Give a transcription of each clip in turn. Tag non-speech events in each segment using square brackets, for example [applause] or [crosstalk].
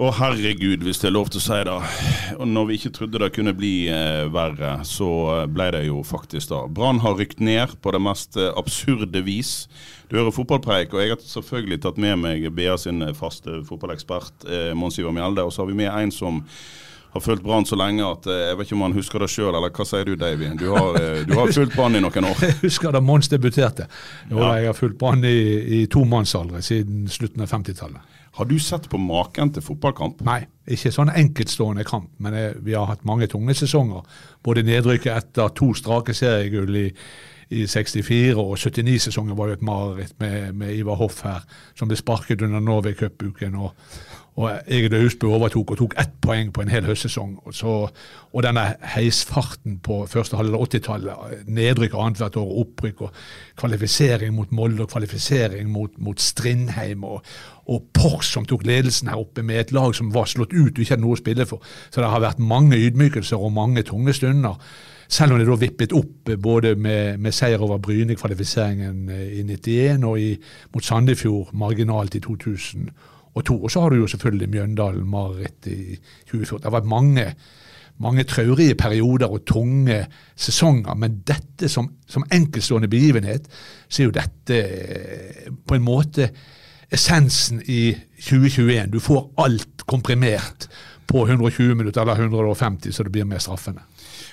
Å herregud, hvis det er lov til å si det. Og når vi ikke trodde det kunne bli eh, verre, så eh, ble det jo faktisk da. Brann har rykt ned på det mest eh, absurde vis. Du hører fotballpreik, og jeg har selvfølgelig tatt med meg BA sin faste fotballekspert eh, Mons Ivar Mjelde. Og så har vi med en som har fulgt Brann så lenge at eh, jeg vet ikke om han husker det sjøl, eller hva sier du Davy? Du har, eh, du har fulgt Brann i noen år. [laughs] Jeg husker da Mons debuterte. Jo, Ja. Jeg har fulgt Brann i, i tomannsalder siden slutten av 50-tallet. Har du sett på maken til fotballkamp? Nei, ikke sånn enkeltstående kamp, men jeg, vi har hatt mange tunge sesonger. Både nedrykket etter to strake seriegull i, i 64 og 79-sesongen var jo et mareritt med, med Ivar Hoff her, som ble sparket under Norway Cup-uken. og og Egil Austbø overtok og tok ett poeng på en hel høstsesong. Og, så, og denne heisfarten på første halvdel av 80-tallet, nedrykk annethvert år, opprykk og kvalifisering mot Molde og kvalifisering mot, mot Strindheim og, og Pors som tok ledelsen her oppe med et lag som var slått ut og ikke hadde noe å spille for. Så det har vært mange ydmykelser og mange tunge stunder. Selv om det da vippet opp både med, med seier over Bryne i kvalifiseringen eh, i 91 og i, mot Sandefjord marginalt i 2002. Og så har du jo selvfølgelig Mjøndalen Marit i 2014. Det har vært mange, mange traurige perioder og tunge sesonger, men dette som, som enkeltstående begivenhet, så er jo dette eh, på en måte essensen i 2021. Du får alt komprimert på 120 minutter eller 150, så det blir mer straffende.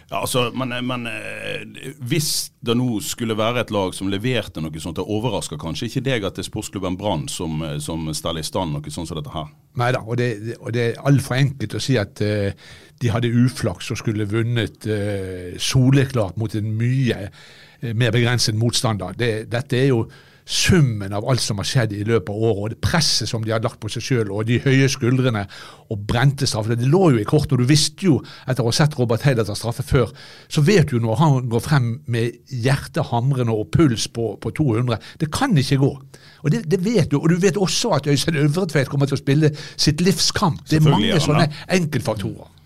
Ja, altså, men, men eh, hvis det nå skulle være et lag som leverte noe sånt, det overrasker kanskje ikke deg at det er sportsklubben Brann som, eh, som steller i stand noe sånt som dette her? Nei da, og det, og det er altfor enkelt å si at uh, de hadde uflaks og skulle vunnet uh, soleklart mot en mye eh, mer begrenset motstander. Det, dette er jo summen av alt som har skjedd i løpet av året, og det presset som de har lagt på seg sjøl, og de høye skuldrene og brente straffer. Det lå jo i kortene, og du visste jo, etter å ha sett Robert Heider ta straffe før, så vet du når han går frem med hjertet hamrende og puls på, på 200 Det kan ikke gå. Og det, det vet du, og du vet også at Øystein Øvretveit kommer til å spille sitt livs kamp. Det er mange sånne enkeltfaktorer.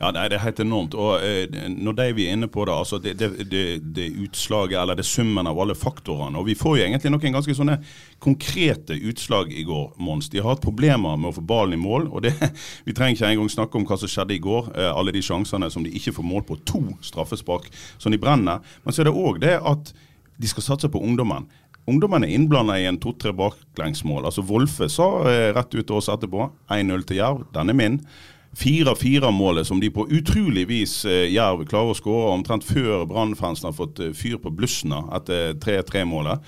Ja, nei, Det er helt enormt. og eh, Når de vi er inne på det, altså det, det, det, det utslaget, eller det summen av alle faktorene. og Vi får jo egentlig noen ganske sånne konkrete utslag i går, Mons. De har hatt problemer med å få ballen i mål. og det, [laughs] Vi trenger ikke engang snakke om hva som skjedde i går. Eh, alle de sjansene som de ikke får mål på. To straffespark som de brenner. Men så er det òg det at de skal satse på ungdommen. Ungdommen er innblanda i en to-tre baklengsmål. Altså Wolfe sa eh, rett ut til oss etterpå 1-0 til Jerv. Den er min. 4-4-målet som de på utrolig vis eh, Jerv klarer å skåre omtrent før Brannfansen har fått eh, fyr på blussene etter 3-3-målet.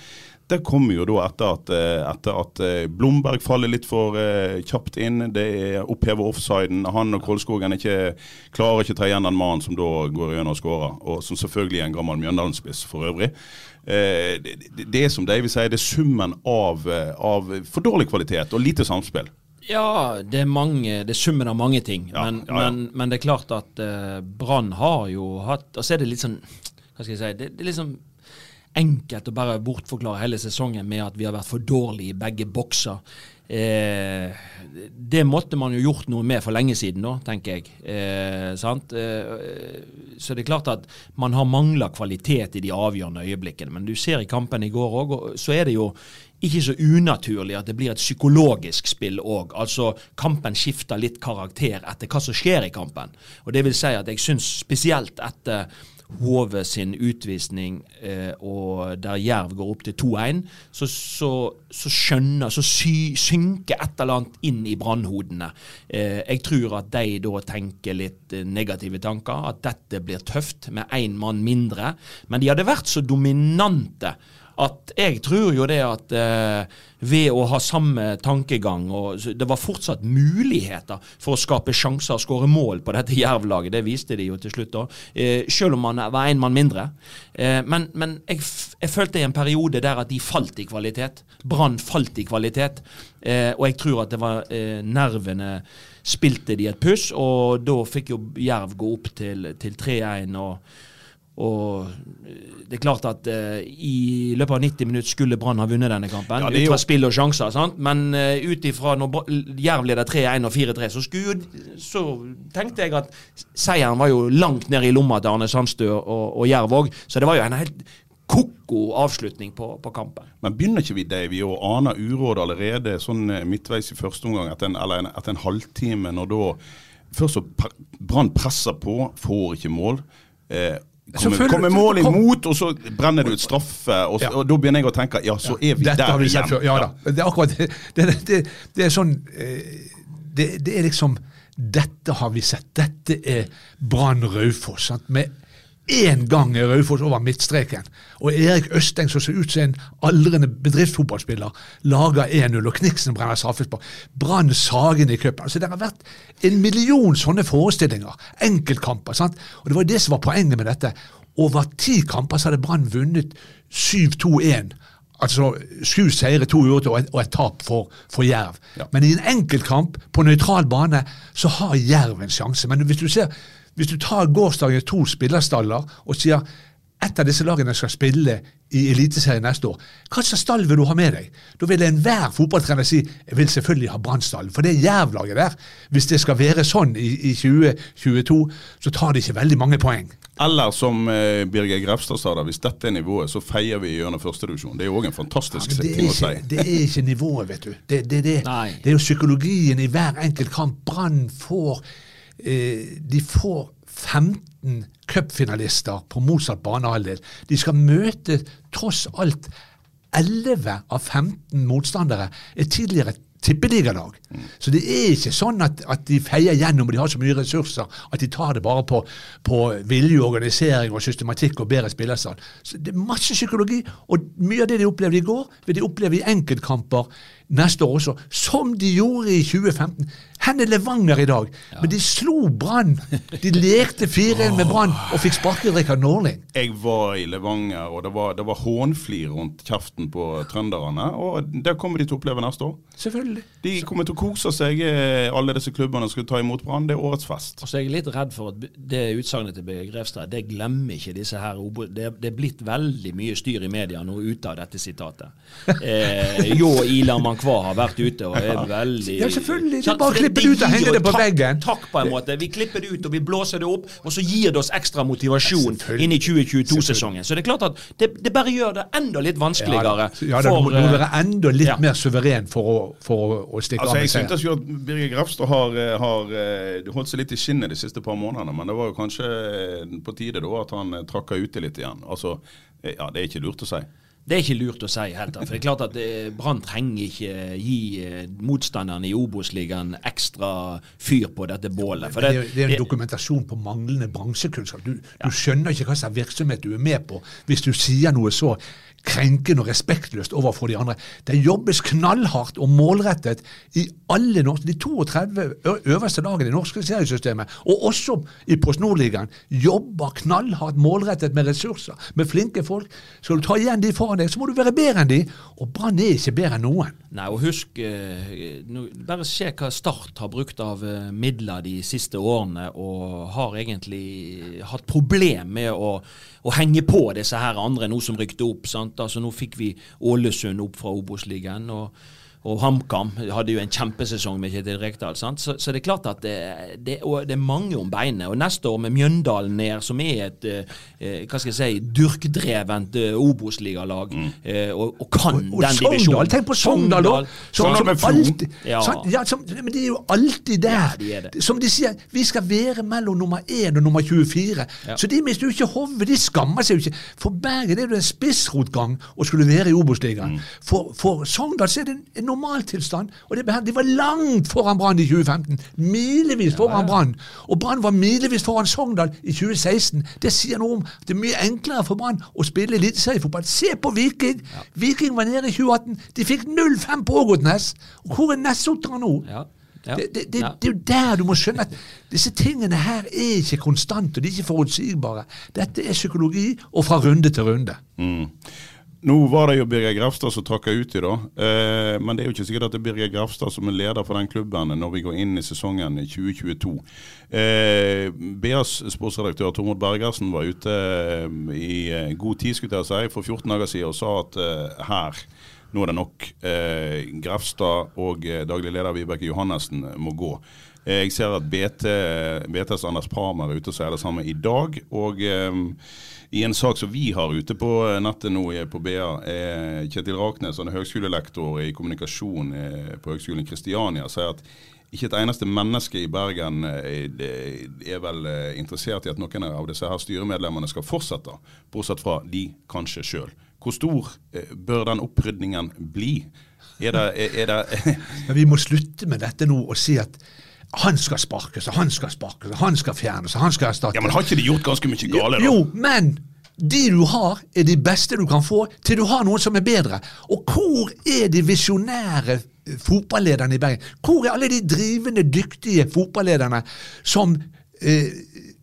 Det kommer jo da etter at, eh, etter at eh, Blomberg faller litt for kjapt inn. Det er oppheve offsiden. Han og Kolskogen ikke, klarer ikke å ta igjen den mannen som da går gjennom og skårer. Og som selvfølgelig er en gammel Mjøndalen-spiss for øvrig. Det, det, det er som David sier, det er summen av, av for dårlig kvalitet og lite samspill. Ja, det er, mange, det er summen av mange ting. Ja, men, ja, ja. Men, men det er klart at uh, Brann har jo hatt Og så er det litt sånn Hva skal jeg si Det, det er liksom enkelt å bare bortforklare hele sesongen med at vi har vært for dårlige i begge bokser. Eh, det måtte man jo gjort noe med for lenge siden, nå, tenker jeg. Eh, sant? Eh, så det er klart at man har mangla kvalitet i de avgjørende øyeblikkene. Men du ser i kampen i går òg, så er det jo ikke så unaturlig at det blir et psykologisk spill òg. Altså kampen skifter litt karakter etter hva som skjer i kampen. Og det vil si at jeg syns spesielt etter HV sin utvisning, eh, og der Jerv går opp til 2-1, så, så, så skjønner, så sy, synker et eller annet inn i brannhodene. Eh, jeg tror at de da tenker litt eh, negative tanker, at dette blir tøft med én mann mindre. Men de hadde vært så dominante at jeg tror jo det at eh, ved å ha samme tankegang og Det var fortsatt muligheter for å skape sjanser og skåre mål på dette Jerv-laget. Det viste de jo til slutt, da. Eh, selv om man var én mann mindre. Eh, men, men jeg, jeg følte i en periode der at de falt i kvalitet. Brann falt i kvalitet. Eh, og jeg tror at det var eh, nervene spilte de et puss, og da fikk jo Jerv gå opp til, til 3-1. og og eh, det er klart at uh, i løpet av 90 minutter skulle Brann ha vunnet denne kampen. Ja, ut fra spill og sjanser. sant? Men uh, ut ifra når Jerv leder 3-1 og 4-3, så, så tenkte jeg at seieren var jo langt ned i lomma til Arne Sandstø og, og Jerv òg. Så det var jo en helt ko-ko avslutning på, på kampen. Men begynner ikke vi Davy, å ane uråd allerede sånn midtveis i første omgang, etter en, eller en, en halvtime, når da Først så Brann presser på, får ikke mål. Eh, kommer, kommer mål imot, og så brenner du ut straffe. Og, Ja. og da begynner jeg å tenke ja, så er vi Dette der vi igjen. Ja da. Det er akkurat det. Det, det, det er sånn eh, det, det er liksom Dette har vi sett. Dette er Brann Raufoss. Med én gang er Raufoss over midtstreken. Og Erik Østeng, som ser ut som en aldrende bedriftsfotballspiller, lager 1-0, og Kniksen brenner straffespark. Brann Sagen i cupen. Altså, det har vært en million sånne forestillinger. Enkeltkamper. sant? Og Det var det som var poenget med dette. Over ti kamper så hadde Brann vunnet 7-2-1. Altså sju seire, to uavgjorte og, et- og et tap for, for Jerv. Ja. Men i en enkeltkamp på nøytral bane så har Jerv en sjanse. Men hvis du ser, hvis du tar gårsdagens to spillerstaller og sier ett av disse lagene skal spille i Eliteserien neste år, hva slags stall vil du ha med deg? Da vil enhver fotballtrener si jeg vil selvfølgelig ha Brannstallen, for det er Jerv-laget der. Hvis det skal være sånn i, i 2022, så tar det ikke veldig mange poeng. Eller som eh, Birger Grefstad sa, da, hvis dette er nivået, så feier vi gjennom førstedivisjon. Det er jo òg en fantastisk Ja, ting det, ting å si. det er ikke nivået, vet du. Det, det, det, det er jo psykologien i hver enkelt kamp. Brann får De får 15 cupfinalister på motsatt banehalvdel. De skal møte tross alt 11 av 15 motstandere er tidligere tippeligalag. Så det er ikke sånn at, at de feier gjennom og de har så mye ressurser at de tar det bare på, på vilje, organisering og systematikk og bedre spillerstand. Det er masse psykologi, og mye av det de opplevde i går, vil de oppleve i enkeltkamper neste år også, som de gjorde i 2015. Hen er Levanger i dag, men de slo Brann. De lærte 4-1 med Brann og fikk sparket Rikard Norling. Jeg var i Levanger, og det var, det var hånflir rundt kjeften på trønderne. Og det kommer de til å oppleve neste år. Selvfølgelig. De kommer til å kose seg, eh, alle disse klubbene som skal ta imot Brann. Det er årets fest. Og så er jeg litt redd for at det utsagnet til Birger Grevstad, det glemmer ikke disse her obo- Det, det er blitt veldig mye styr i media nå ute av dette sitatet. Eh, jo Ila Mankwa har vært ute og er veldig Ja, selvfølgelig. Det er bare For det ut og henger det på takk- veggen. Takk, på en måte. Vi klipper det ut og vi blåser det opp, og så gir det oss ekstra motivasjon ja, inn i 2022-sesongen. Så det er klart at det, det bare gjør det enda litt vanskeligere. Ja, da, du, må, du må eh, være enda litt ja. mer suveren for å, for å, å stikke Altså, av med Jeg syntes jo at Birger Grefstad har, eh, har eh, holdt seg litt i skinnet de siste par månedene, men det var jo kanskje på tide da at han trakka ute litt igjen. Altså, ja, Det er ikke lurt å si. Det er ikke lurt å si helt. For det er klart at eh, Brann trenger ikke gi motstanderen motstanderne i Obos-ligaen ekstra fyr på dette bålet. Det, er, det er en dokumentasjon på manglende bransjekunnskap. Du, du skjønner ikke hva slags virksomhet du er med på hvis du sier noe så krenkende og respektløst overfor de andre. Det jobbes knallhardt og målrettet i alle norske, de 32 øverste lagene i norske seriesystemet, og også i Post Nord-ligaen, jobber knallhardt målrettet med ressurser, med flinke folk. Skal du ta igjen de foran deg, så må du være bedre enn de, og Brann er ikke bedre enn noen. Nei, og husk eh, Bare se hva Start har brukt av eh, midler de siste årene, og har egentlig hatt problem med å, å henge på disse her andre, nå som rykte opp. sant? Altså Nå fikk vi Ålesund opp fra Obos-ligaen. og og HamKam hadde jo en kjempesesong med Kjetil Rekdal. sant? Så, så det er klart at det, det, og det er mange om beinet. Og neste år med Mjøndalen ned, som er et eh, hva skal jeg si, durkdrevent eh, Obos-ligalag, eh, og, og kan Og den Sogndal, divisjonen. tenk på Sogndal, da! Som, som, som alltid, Ja. ja, som, men de er jo alltid der. Ja, de er det. Som de sier, vi skal være mellom nummer 1 og nummer 24. Så de mister jo ikke hodet, de skammer seg jo ikke. For Bergen er jo en spissrotgang å skulle være i Obos-ligaen. For, for Sogndal så er det en, en normaltilstand. Og det, de var langt foran Brann i 2015. Milevis foran Brann. Og Brann var milevis foran Sogndal i 2016. Det sier noe om at det er mye enklere for Brann å spille eliteseriefotball. Se på Viking! Viking var nede i 2018. De fikk 0-5 på Ågotnes. Og hvor er Nessotra nå? Ja. Ja. Det, det, det, Ja. det er jo der du må skjønne at disse tingene her er ikke konstante, og de er ikke forutsigbare. Dette er psykologi, og fra runde til runde. Nå var det jo Birger Grafstad som trakk ut i dag, eh, men det er jo ikke sikkert at det er Birger Grafstad som er leder for den klubben når vi går inn i sesongen i 2022. Eh, BAs sportsredaktør Tormod Bergersen var ute eh, i eh, god tid skulle jeg si, for 14 dager siden og sa at eh, her, nå er det nok. Eh, Grafstad og eh, daglig leder Vibeke Johannessen må gå. Eh, Jeg ser at BT, BTs Anders Parmer er ute og sier det samme i dag. Og eh, i en sak som vi har ute på nettet nå eh, på BA, Kjetil Raknes, han er høgskolelektor i kommunikasjon eh, på Høgskolen Kristiania, sier at ikke et eneste menneske i Bergen eh, er vel eh, interessert i at noen av disse her styremedlemmene skal fortsette, bortsett fra de kanskje sjøl. Hvor stor eh, bør den opprydningen bli? Er det, er, det [laughs] Men vi må slutte med dette nå og si at han skal sparkes, og han skal sparkes, og han skal fjernes, og han skal erstattes. Ja, men Har ikke de gjort ganske mye gale, da? Jo, men de du har, er de beste du kan få, til du har noen som er bedre. Og hvor er de visjonære fotballederne i Bergen? Hvor er alle de drivende, dyktige fotballederne som eh,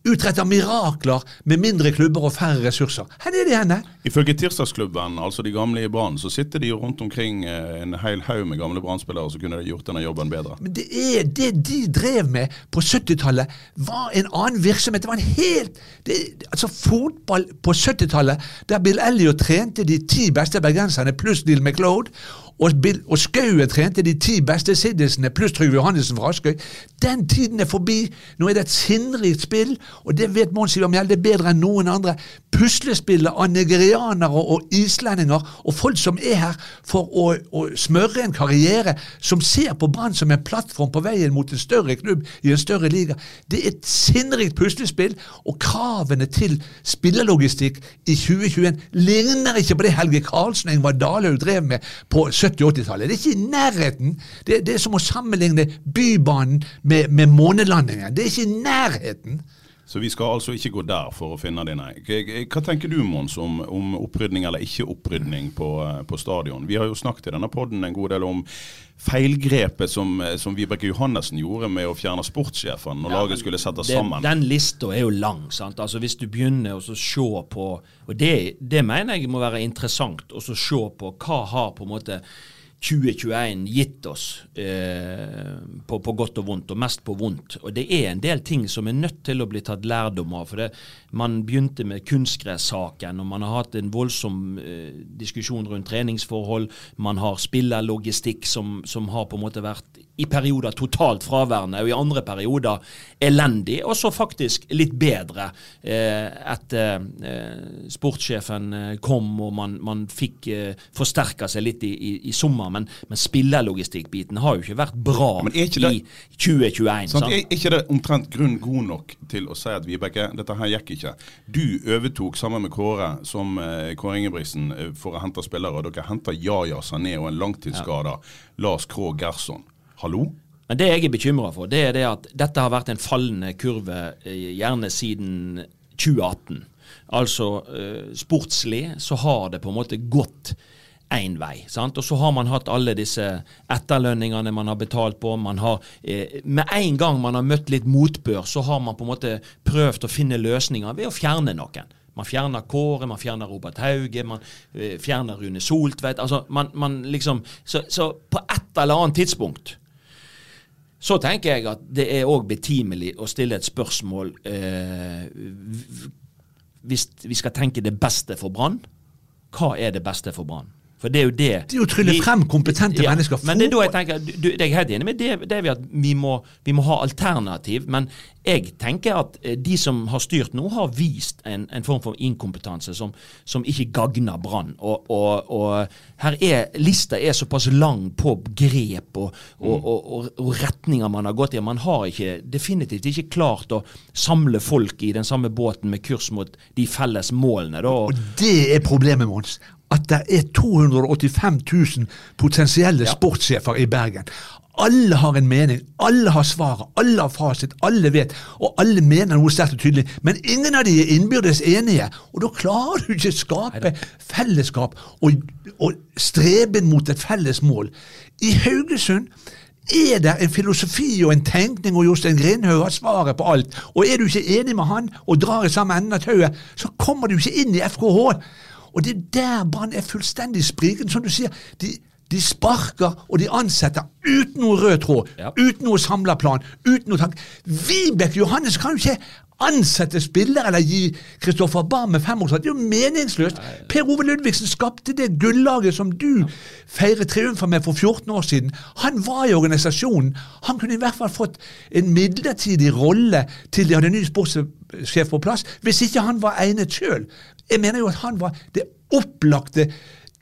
utretter mirakler med mindre klubber og færre ressurser? Hvor er de henne? Ifølge Tirsdagsklubben, altså de gamle i Brann, så sitter de rundt omkring eh, en hel haug med gamle Brann-spillere som kunne gjort denne jobben bedre. Men det er det de drev med på 70-tallet, var en annen virksomhet. Det var en helt det, Altså Fotball på 70-tallet, der Bill Elliot trente de ti beste bergenserne pluss Neil McLeod, og, og Skaue trente de ti beste siddisene pluss Trygve Johannessen fra Askøy. Den tiden er forbi. Nå er det et sinnrikt spill, og det vet Mons Ivar Mjelde bedre enn noen andre. Puslespillet av nigerianere og islendinger og folk som er her for å, å smøre en karriere, som ser på Brann som en plattform på veien mot en større klubb i en større liga. Det er et sinnrikt puslespill, og kravene til spillerlogistikk i 2021 ligner ikke på det Helge Karlsen og Ingvar Dalhaug drev med på 70-80-tallet. Det er ikke i nærheten. Det, det er som å sammenligne Bybanen med, med månelandingen. Det er ikke i nærheten. Så vi skal altså ikke gå der for å finne det, nei. Hva tenker du, Mons, om, om opprydning eller ikke opprydning på, eh, på stadion? Vi har jo snakket i denne podden en god del om feilgrepet som, eh, som Vibeke Johannessen gjorde med å fjerne sportssjefen når laget skulle settes sammen. Den lista er jo lang. sant? Altså Hvis du begynner å se på Og det, det mener jeg må være interessant å se på hva har på en måte 2021 gitt oss eh, på, på godt og vondt, og mest på vondt. Og det er en del ting som er nødt til å bli tatt lærdom av. for det, Man begynte med kunstgressaken, og man har hatt en voldsom eh, diskusjon rundt treningsforhold. Man har spillerlogistikk som, som har på en måte vært i perioder totalt fraværende, og i andre perioder elendig, og så faktisk litt bedre eh, etter eh, sportssjefen eh, kom og man, man fikk eh, forsterka seg litt i, i, i sommer. Men, men spillerlogistikkbiten har jo ikke vært bra er ikke det- i 2021. Sant? Er ikke det omtrent grunn god nok til å si at Vibeke, dette her gikk ikke. Du overtok sammen med Kåre som eh, Kåre Ingebrigtsen eh, for å hente spillere. og Dere henter Yaya Sané og en langtidsskada Lars Krogh Gerson. Hallo? Men det jeg er bekymra for, det er det at dette har vært en fallende kurve gjerne siden 2018. Altså eh, sportslig så har det på en måte gått én vei. sant? Og så har man hatt alle disse etterlønningene man har betalt på. man har, eh, Med en gang man har møtt litt motbør, så har man på en måte prøvd å finne løsninger ved å fjerne noen. Man fjerner Kåre, man fjerner Robert Hauge, man eh, fjerner Rune Soltvedt. altså man, man liksom, så, så på et eller annet tidspunkt så tenker jeg at det er òg betimelig å stille et spørsmål eh, Hvis vi skal tenke det beste for Brann, hva er det beste for Brann? For det er jo det Det er jo å trylle frem kompetente mennesker. Men det er da jeg tenker, du, du, jeg er helt enig med det, det er at vi må, vi må ha alternativ. Men jeg tenker at eh, de som har styrt nå, har vist en, en form for inkompetanse som, som ikke gagner Brann. Og, og, og her er lista er såpass lang på grep og, og, og retninger man har gått i. Man har ikke, definitivt ikke klart å samle folk i den samme båten med kurs mot de felles målene. Da. Og det er problemet, Mons. At det er 285 000 potensielle sportssjefer i Bergen. Alle har en mening, alle har svaret, alle har fasit, alle vet, og alle mener noe sterkt og tydelig. Men ingen av de er innbyrdes enige, og da klarer du ikke å skape fellesskap og, og streben mot et felles mål. I Haugesund er det en filosofi og en tenkning, og Jostein Grindhaug har svaret på alt. Og er du ikke enig med han og drar i samme enden av tauet, så kommer du ikke inn i FKH. Og det er der Brann er fullstendig sprikende. Som du sier, de, de sparker og de ansetter uten noe rød tråd, Ja. uten noe samla plan, uten noe tanke. Vibeke Johannes kan jo ikke ansette spillere eller gi Kristoffer Barm med femårsrett. Det er jo meningsløst. Per Ove Ludvigsen skapte det gullaget som du feiret triumfer med for 14 år siden. Han var i organisasjonen. Han kunne i hvert fall fått en midlertidig rolle til de hadde ny sportssjef på plass, hvis ikke han var egnet sjøl. Jeg mener jo at han var det opplagte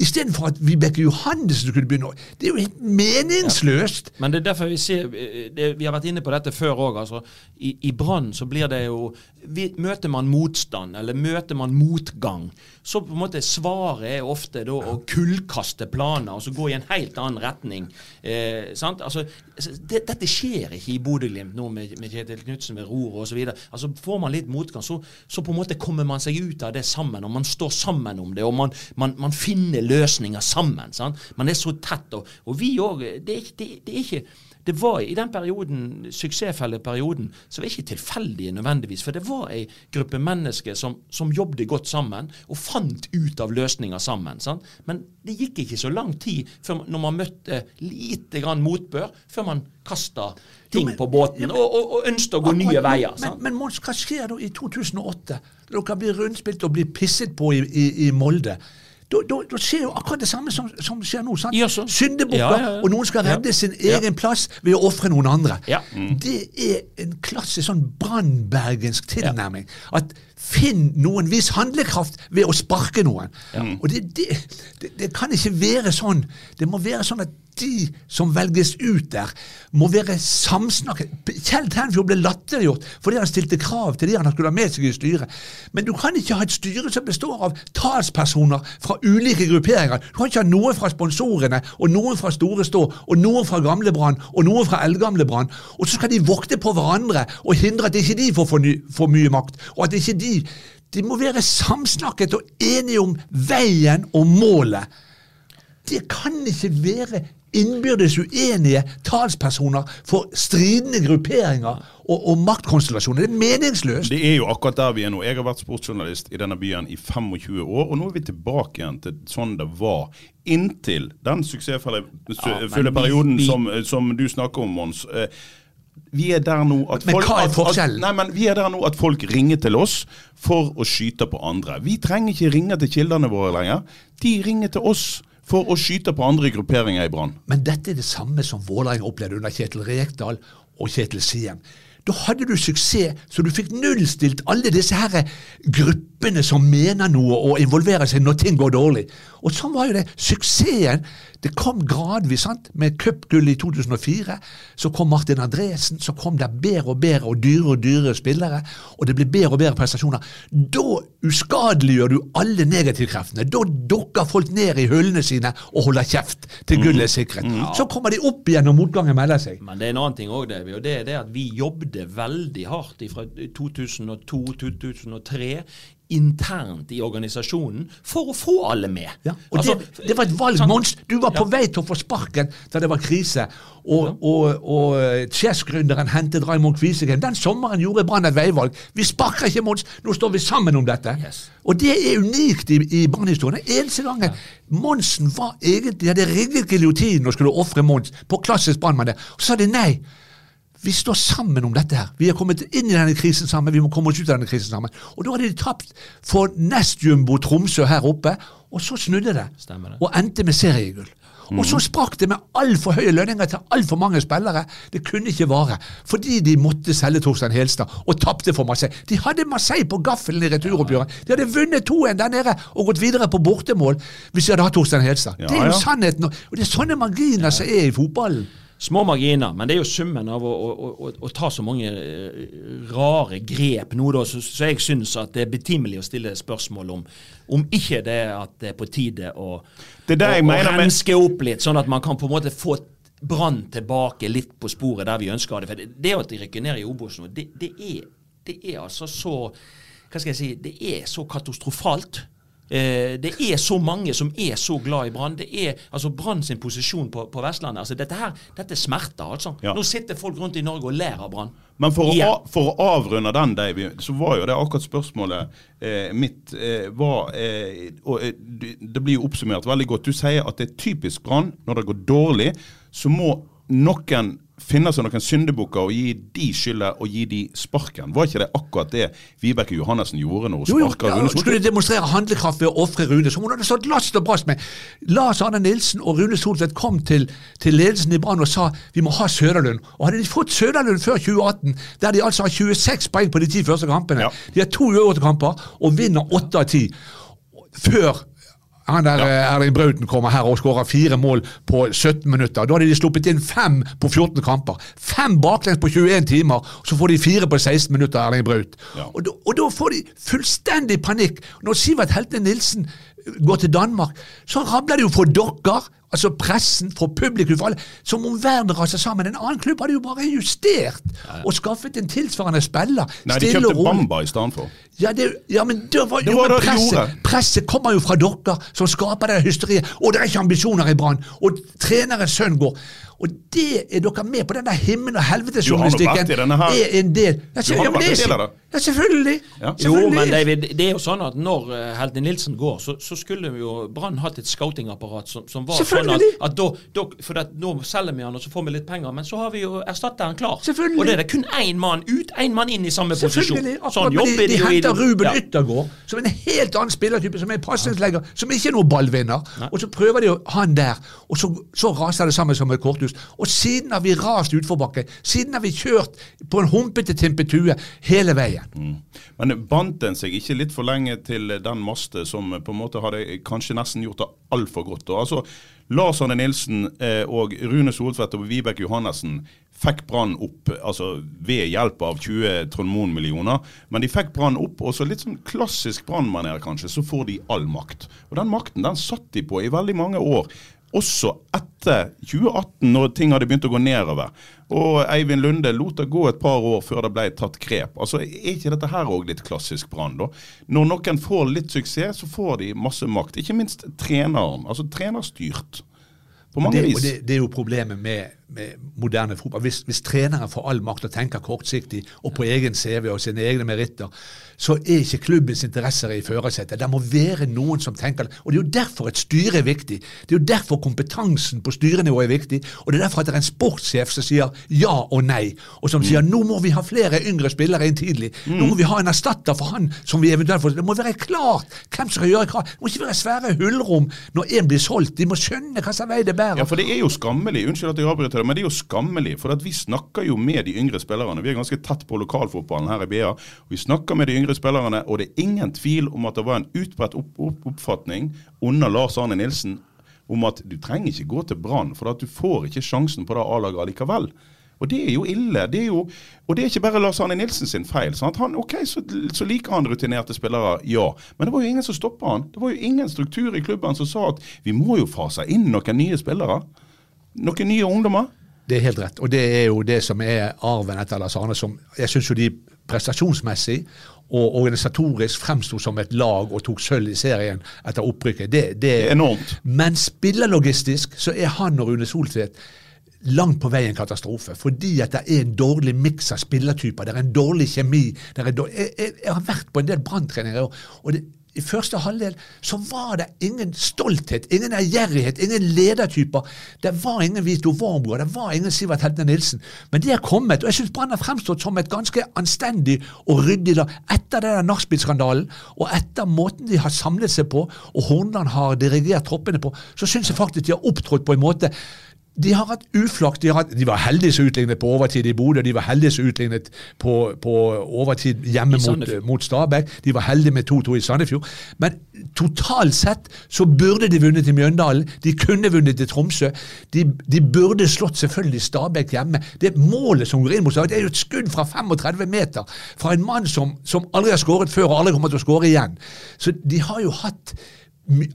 Istedenfor at Vibeke Johannessen kunne begynne å Det er jo helt meningsløst! Men det er derfor vi ser eh, det, Vi har vært inne på dette før òg. Altså, I i Brann så blir det jo Møter man motstand, eller møter man motgang, så på en måte svaret er ofte da å kullkaste planer og så gå i en helt annen retning. Eh, sant? Altså, det, dette skjer ikke i Bodø-Glimt nå med, med Kjetil Knutsen ved roret osv. Altså, får man litt motgang, så, så på en måte kommer man seg ut av det sammen, og man står sammen om det, og man, man, man finner løsninger sammen. Sant? Man er så tett. Og, og vi òg det, det, det er ikke det var I den perioden, suksessfelleperioden så var ikke tilfeldige nødvendigvis. For det var ei gruppe mennesker som, som jobbet godt sammen og fant ut av løsninger sammen. Sant? Men det gikk ikke så lang tid før når man møtte lite grann motbør, før man kasta ting men- på båten og, og, og ønsket å gå nye men, veier. Men, Sant? men Mons, hva skjer da i 2008? Når dere blir rundspilt og blir pisset på i, i, i Molde. Da, da, da skjer jo akkurat det samme som, som skjer nå. sant? Ja. Syndebukker, Ja, ja, ja. og noen skal redde sin egen plass ved å ofre noen andre. Ja. Det er en klassisk sånn brannbergensk tilnærming. At finn noen viss handlekraft ved å sparke noen. Og det, det, det, det kan ikke være sånn. Det må være sånn at de som velges ut der, må være samsnakket. Kjell Tenfjord ble latterliggjort fordi han stilte krav til de han skulle ha med seg i styret. Men du kan ikke ha et styre som består av talspersoner fra ulike grupperinger. Du kan ikke ha noen fra sponsorene, og noen fra Store Stå, og noen fra Gamle Brann, og noen fra Eldgamle Brann. Og så skal de vokte på hverandre og hindre at ikke de får for, ny, for mye makt, og at ikke de De må være samsnakket og enige om veien og målet. Det kan ikke være innbyrdes uenige talspersoner for stridende grupperinger og, og maktkonstellasjoner. Det er meningsløst. Det er jo akkurat der vi er nå. Jeg har vært sportsjournalist i denne byen i 25 år, og nå er vi tilbake igjen til sånn det var. Inntil den suksessfulle Ja, vi- perioden vi- som, som du snakker om, Mons. Eh, Vi er der nå at Men folk, hva er at- at, nei, men vi er der nå at folk ringer til oss for å skyte på andre. Vi trenger ikke ringe til kildene våre lenger. De ringer til oss for å skyte på andre grupperinger i Brann. Men dette er det samme som Vålerenga opplevde under Kjetil Rekdal og Kjetil Siem. Da hadde du suksess, så du fikk nullstilt alle disse her gruppene som mener noe og involverer seg når ting går dårlig. Og sånn var jo det. Suksessen det kom gradvis. sant? Med cupgull i 2004 så kom Martin Andresen, så kom det bedre og bedre og dyrere og dyrere spillere, og det ble bedre og bedre prestasjoner. Da uskadeliggjør du alle negativkreftene. Da dukker folk ned i hullene sine og holder kjeft til gullet er sikret. Så kommer de opp igjen når motgangen melder seg. Men det er en annen ting òg, og det er det at vi jobbet veldig hardt fra 2002-2003 internt i organisasjonen for å få alle med. Ja, og Altså, det, det var et valg, sånn- Mons. Du var på Ja. vei til å få sparken da det var krise. Og, og, og eh, Chess-gründeren hentet Raymond Kvisegren. Den sommeren gjorde Brann et veivalg. Vi sparker ikke, Mons. Nå står vi sammen om dette. Yes. Og det er unikt i, i Brann-historien. Eneste gangen Monsen var egentlig De hadde rigget giljotinen og skulle ofre Mons på klassisk brannmann. Så sa de nei. Vi står sammen om dette her. Vi har kommet inn i denne krisen sammen. Vi må komme oss ut av denne krisen sammen. Og da hadde de tapt for nestjumbo Tromsø her oppe, og så snudde det. Stemmer det. Og endte med seriegull. Og så sprakk det med altfor høye lønninger til altfor mange spillere. Det kunne ikke vare. Fordi de måtte selge Torstein Helstad og tapte for Marseille. De hadde Marseille på gaffelen i returoppgjøret. De hadde vunnet 2-1 der nede og gått videre på bortemål hvis de hadde hatt Torstein Helstad. Ja, det er jo ja. sannheten. Og det er sånne marginer som er i fotballen. Små marginer, men det er jo summen av å, å, å, å ta så mange eh, rare grep nå, da, så, så jeg syns at det er betimelig å stille spørsmål om om ikke det er at det er på tide å, Det det renske opp litt, sånn at man kan på en måte få Brann tilbake litt på sporet der vi ønsker det. For det, det at de rykker ned i Obos nå, det, det, er, det er altså så Hva skal jeg si Det er så katastrofalt. Eh, det er så mange som er så glad i Brann. Det er altså Brann sin posisjon på, på Vestlandet. altså Dette her, dette smerter, altså. Ja. Nå sitter folk rundt i Norge og ler av Brann. Men for å, for å avrunde den, Davy, så var jo det akkurat spørsmålet eh, mitt eh, var eh, og, eh, Det blir jo oppsummert veldig godt. Du sier at det er typisk Brann. Når det går dårlig, så må noen finne seg noen syndebukker og gi de skylda og gi de sparken. Var ikke det akkurat det Vibeke Johannessen gjorde når hun Jo, sparka ja, Rune Skulle Soltvedt? de demonstrere handlekraft ved å ofre Rune, som hun hadde stått last og brast med. Lars Arne Nilsen og Rune Soltvedt kom til, til ledelsen i Brann og sa vi må ha Søderlund. Og hadde de fått Søderlund før 2018, der de altså har 26 poeng på de ti første kampene Ja. De har to uavgjorte kamper og vinner åtte av ti. Før han der ja. Erling Brauten kommer her og skårer fire mål på 17 minutter. Da hadde de sluppet inn fem på 14 kamper. Fem baklengs på 21 timer, så får de fire på 16 minutter, Erling Braut. Ja. Og, da- og da får de fullstendig panikk. Når Sivert Heltene Nilsen går til Danmark, så rabler det jo for dere, altså pressen, for publikum, for alle, som om verden raser sammen. En annen klubb hadde jo bare justert og skaffet en tilsvarende spiller. Nei, de kjøpte. Bamba i stedet for. Ja, det, ja, men det var, Det jo, var men presset, presset kommer jo fra dere, som skaper det hysteriet. Og det er ikke ambisjoner i Brann. Og trenerens sønn går. Og det er dere med på den der himmel- og Du har nå vært i denne her- er en del. Ja, ja, men det er- av det. Ja, selvfølgelig. Jo, men David, det er jo sånn at når uh, Helte Nilsen går, så, så skulle jo Brann hatt et scoutingapparat som, som var sånn at, at da, da, For at nå selger vi han, og så får vi litt penger, men så har vi jo erstatteren klar. Selvfølgelig. Og det er det kun én mann ut, én mann inn i samme posisjon. Selvfølgelig. Sånn jobber de, de jo i henter Ruben ja. Yttergård, som en helt annen spillertype, som er pasningslegger, som ikke er noen ballvinner. Og så prøver de han der, og så, så raser det sammen som et korthus. Og siden har vi rast utforbakke. Siden har vi kjørt på en humpete timpetue hele veien. Men bandt den seg ikke litt for lenge til den maste som på en måte hadde kanskje nesten gjort det altfor godt? Og altså, Lars Arne Nilsen eh, og Rune Soltvedt og Vibeke Johannessen fikk Brann opp altså ved hjelp av 20 Trond Moen-millioner. Men de fikk Brann opp, og så litt sånn klassisk Brann-maner kanskje, så får de all makt. Og den makten den satt de på i veldig mange år. Også etter 2018, når ting hadde begynt å gå nedover. Og Eivind Lunde lot det gå et par år før det ble tatt grep. Altså, Er ikke dette her òg litt klassisk Brann, da? Når noen får litt suksess, så får de masse makt. Ikke minst treneren. Altså trenerstyrt. På mange det, vis. det, det er jo problemet med, med moderne fotball. Hvis, hvis treneren får all makt og tenker kortsiktig og på egen CV og sine egne meritter, så er ikke klubbens interesser i førersetet. Det må være noen som tenker det. Og Det er jo derfor et styre er viktig. Det er jo derfor kompetansen på styrenivå er viktig. Og det er derfor at det er en sportssjef som sier ja og nei, og som sier nå må vi ha flere yngre spillere inn tidlig. Nå må vi ha en erstatter for han som vi eventuelt får. Det må være klart hvem som skal gjøre hva. Det må ikke være svære hullrom når én blir solgt. De må skjønne hva slags vei det bærer. Ja, for det er jo skammelig. Unnskyld at jeg avbryter deg, men det er jo skammelig. For vi snakker jo med de yngre spillerne. Vi er ganske tett på lokalfotballen her i BA. Vi snakker med de yngre spillerne, og det er ingen tvil om at det var en utbredt opp opp oppfatning under Lars Arne Nilsen om at du trenger ikke gå til Brann, for at du får ikke sjansen på det A-laget allikevel. Og det er jo ille. det er jo, Og det er ikke bare Lars Arne Nilsen sin feil. Sant? Han, ok, så, så liker han rutinerte spillere, ja. Men det var jo ingen som stoppa han. Det var jo ingen struktur i klubben som sa at vi må jo fase inn noen nye spillere. Noen nye ungdommer. Det er helt rett. Og det er jo det som er arven etter Lars Arne. Som jeg syns jo de prestasjonsmessig og organisatorisk fremsto som et lag og tok sølv i serien etter opprykket. Det, det Enormt. Men spillerlogistisk så er han og Rune Soltvedt langt på vei en katastrofe. Fordi at det er en dårlig miks av spillertyper. Det er en dårlig kjemi. Det er dårlig, jeg, jeg, jeg har vært på en del branntreninger, og, og det, i første halvdel så var det ingen stolthet, ingen ærgjerrighet, ingen ledertyper. Det var ingen Vito Wormgård, det var ingen Sivert Heltne Nilsen. Men de er kommet, og jeg syns Brann har fremstått som et ganske anstendig og ryddig lag etter den der nachspiel-skandalen, og etter måten de har samlet seg på, og Hornland har dirigert troppene på, så syns jeg faktisk de har opptrådt på en måte de har hatt uflaks. De, de var heldige som utlignet på overtid i Bodø. De var heldige som utlignet på, på overtid hjemme mot, mot Stabæk. De var heldige med 2-2 i Sandefjord. Men totalt sett så burde de vunnet i Mjøndalen. De kunne vunnet i Tromsø. De, de burde slått selvfølgelig Stabæk hjemme. Det målet som går inn mot Stabæk, det er jo et skudd fra 35 meter fra en mann som, som aldri har skåret før og aldri kommer til å skåre igjen. Så de har jo hatt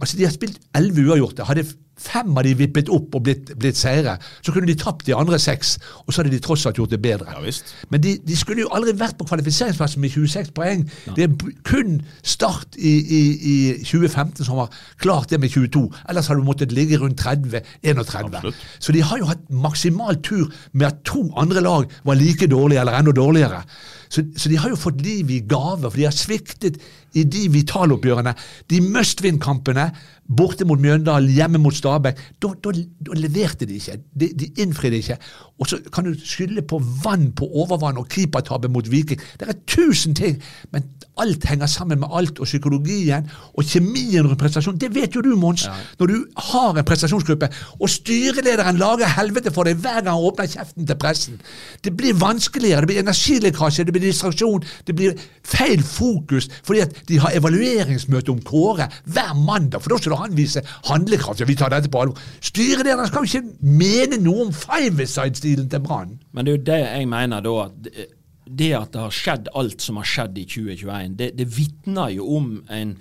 altså De har spilt elleve uavgjorte. Hadde fem av de vippet opp og blitt, blitt seire, så kunne de tapt de andre seks, og så hadde de tross alt gjort det bedre. Ja, visst. Men de, de skulle jo aldri vært på kvalifiseringsplassen med 26 poeng. Det er kun Start i, i, i 2015 som har klart det med 22. Ellers hadde du måttet ligge rundt 30-31. Absolutt. Så de har jo hatt maksimal tur med at to andre lag var like dårlige eller enda dårligere. Så, så de har jo fått liv i gave, for de har sviktet i de vitaloppgjørene. De must-win-kampene, borte mot Mjøndalen, hjemme mot Stabæk, da, da, da leverte de ikke. De, de innfridde ikke. Og så kan du skylde på vann på overvann og keepertabbe mot Viking. Det er tusen ting, men alt henger sammen med alt, og psykologien og kjemien rundt prestasjon. Det vet jo du, Mons, når du har en prestasjonsgruppe, og styrelederen lager helvete for deg hver gang han åpner kjeften til pressen. Det blir vanskeligere, det blir energilekkasje, det blir distraksjon, det blir feil fokus, fordi at de har evalueringsmøte om Kåre hver mandag, for da skal han vise handlekraft. Ja, vi tar dette på alvor. Styrelederen skal jo ikke mene noe om five-side-stilen til Brann. Men det er jo det jeg mener da, at det- at det har skjedd alt som har skjedd i 2021, det, det vitner jo om en,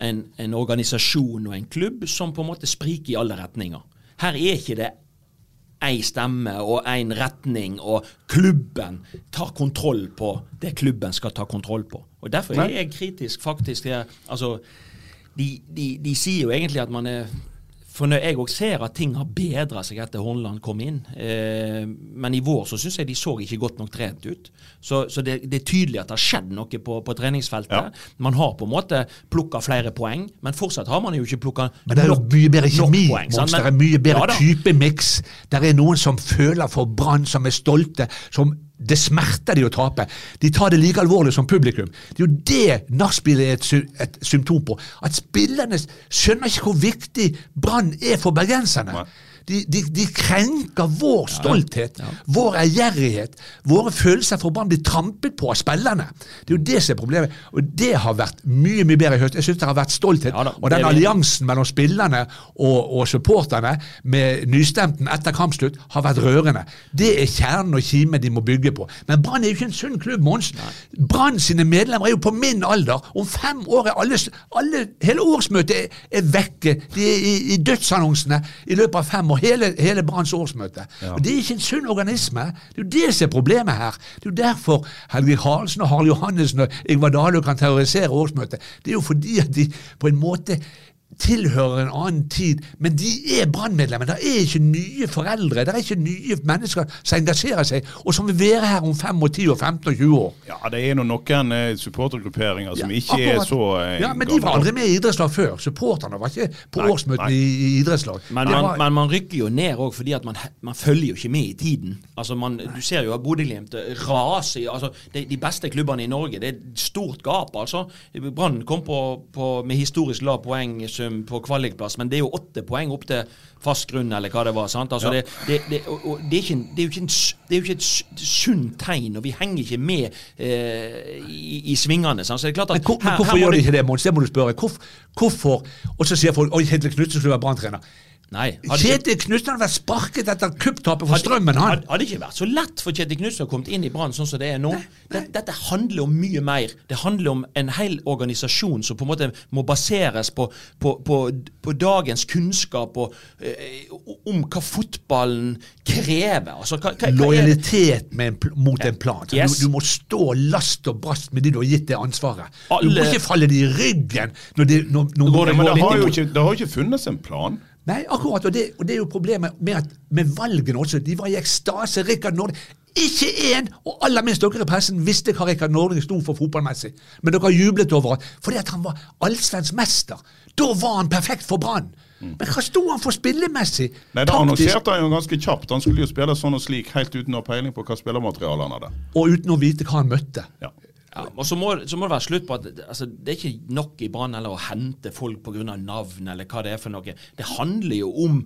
en, en organisasjon og en klubb som på en måte spriker i alle retninger. Her er ikke det én stemme og en retning, og klubben tar kontroll på det klubben skal ta kontroll på. Og Derfor er jeg kritisk faktisk til altså, de, de, de sier jo egentlig at man er for når jeg òg ser at ting har bedra seg etter Hornland kom inn, eh, men i vår så syns jeg de så ikke godt nok trent ut. Så, så det, det er tydelig at det har skjedd noe på, på treningsfeltet. Man har på en måte plukka flere poeng, men fortsatt har man jo ikke plukka Men det er jo mye bedre kjemi. poeng. Det er mye bedre Ja typemiks. Det er noen som føler for Brann, som er stolte, som det smerter de å tape. De tar det like alvorlig som publikum. Det er jo det nachspiel er et, et symptom på. At spillerne skjønner ikke hvor viktig Brann er for bergenserne. Nei. De, de, de krenker vår stolthet, vår ærgjerrighet. Våre følelser for Brann blir trampet på av spillerne. Det er jo det som er problemet. Og det har vært mye mye bedre i høst. Jeg syns det har vært stolthet. Ja da, og den alliansen mellom spillerne og, og supporterne med nystemten etter kampslutt har vært rørende. Det er kjernen og kimen de må bygge på. Men Brann er jo ikke en sunn klubb, Mons. Brann sine medlemmer er jo på min alder. Om fem år er alle, alle hele årsmøtet er, er vekke. De er i, i dødsannonsene i løpet av fem år. Hele, hele Branns årsmøte. Og Det er ikke en sunn organisme. Det er jo det som er problemet her. Det er jo derfor Helge Karlsen og Harald Johannessen og Ingvar Dahlø kan terrorisere årsmøtet. Det er jo fordi at de på en måte tilhører en annen tid, men de er brannmedlemmer. Det er ikke nye foreldre, det er ikke nye mennesker som engasjerer seg, og som vil være her om 5 og 10 og 15 og 20 år. Ja, det er nå noen eh, supportergrupperinger som ikke er så eh, Ja, Men de var aldri med i idrettslag før. Supporterne var ikke på Nei, årsmøtene nei. i, idrettslag. Men man, var- men man rykker jo ned òg fordi at man, man følger jo ikke med i tiden. Altså man, Du ser jo at Bodø-Glimt raser i altså de, de beste klubbene i Norge. Det er et stort gap, altså. Brann kom på, på, med historisk lav poengsum på kvalikplass, men det er jo åtte poeng opp til fast grunn, eller hva det var. sant? Altså det, det, det, det, er ikke det er ikke, en, det er jo ikke et sunt tegn, og vi henger ikke med eh, i, i svingene. sant? Så det er klart at Men, hvor, men hvorfor gjør de ikke det, Mons? Det må du spørre. Hvorfor? hvorfor? Og så sier folk oi, Hedvig Knutsen skulle være branntrener. Nei, hadde ikke- Kjetil Knutsen hadde vært sparket etter kupptapet for Strømmen, han. Hadde, ikke vært så lett for Kjetil Knutsen å komme inn i Brann sånn som det er nå. Det, dette handler om mye mer. Det handler om en hel organisasjon som på en måte må baseres på, på, på, på dagens kunnskap og, øh, om hva fotballen krever. Altså, hva, hva, det? Lojalitet med en mot en plan. Så Yes. Du, du må stå last og brast med de du har gitt det ansvaret. Du må ikke falle de i ryggen når, de, når, når når det- Men det har jo ikke, det har jo ikke funnes en plan. Nei, akkurat, og det, og det er jo problemet med, at, med valgene også. De var i ekstase. Rikard Nord Ikke én, og aller minst dere i pressen, visste hva Rikard Norling sto for fotballmessig. Men dere jublet over ham fordi at han var allsvensk mester. Da var han perfekt for Brann. Men hva sto han for spillemessig? Nei, Det annonserte han jo ganske kjapt. Han skulle jo spille sånn og slik, helt uten å ha peiling på hva spillermaterialet han hadde. Og uten å vite hva han møtte. Ja. Ja, og så må, så må det være slutt på at altså, det er ikke nok i Brann eller å hente folk pga. navn eller hva det er for noe. Det handler jo om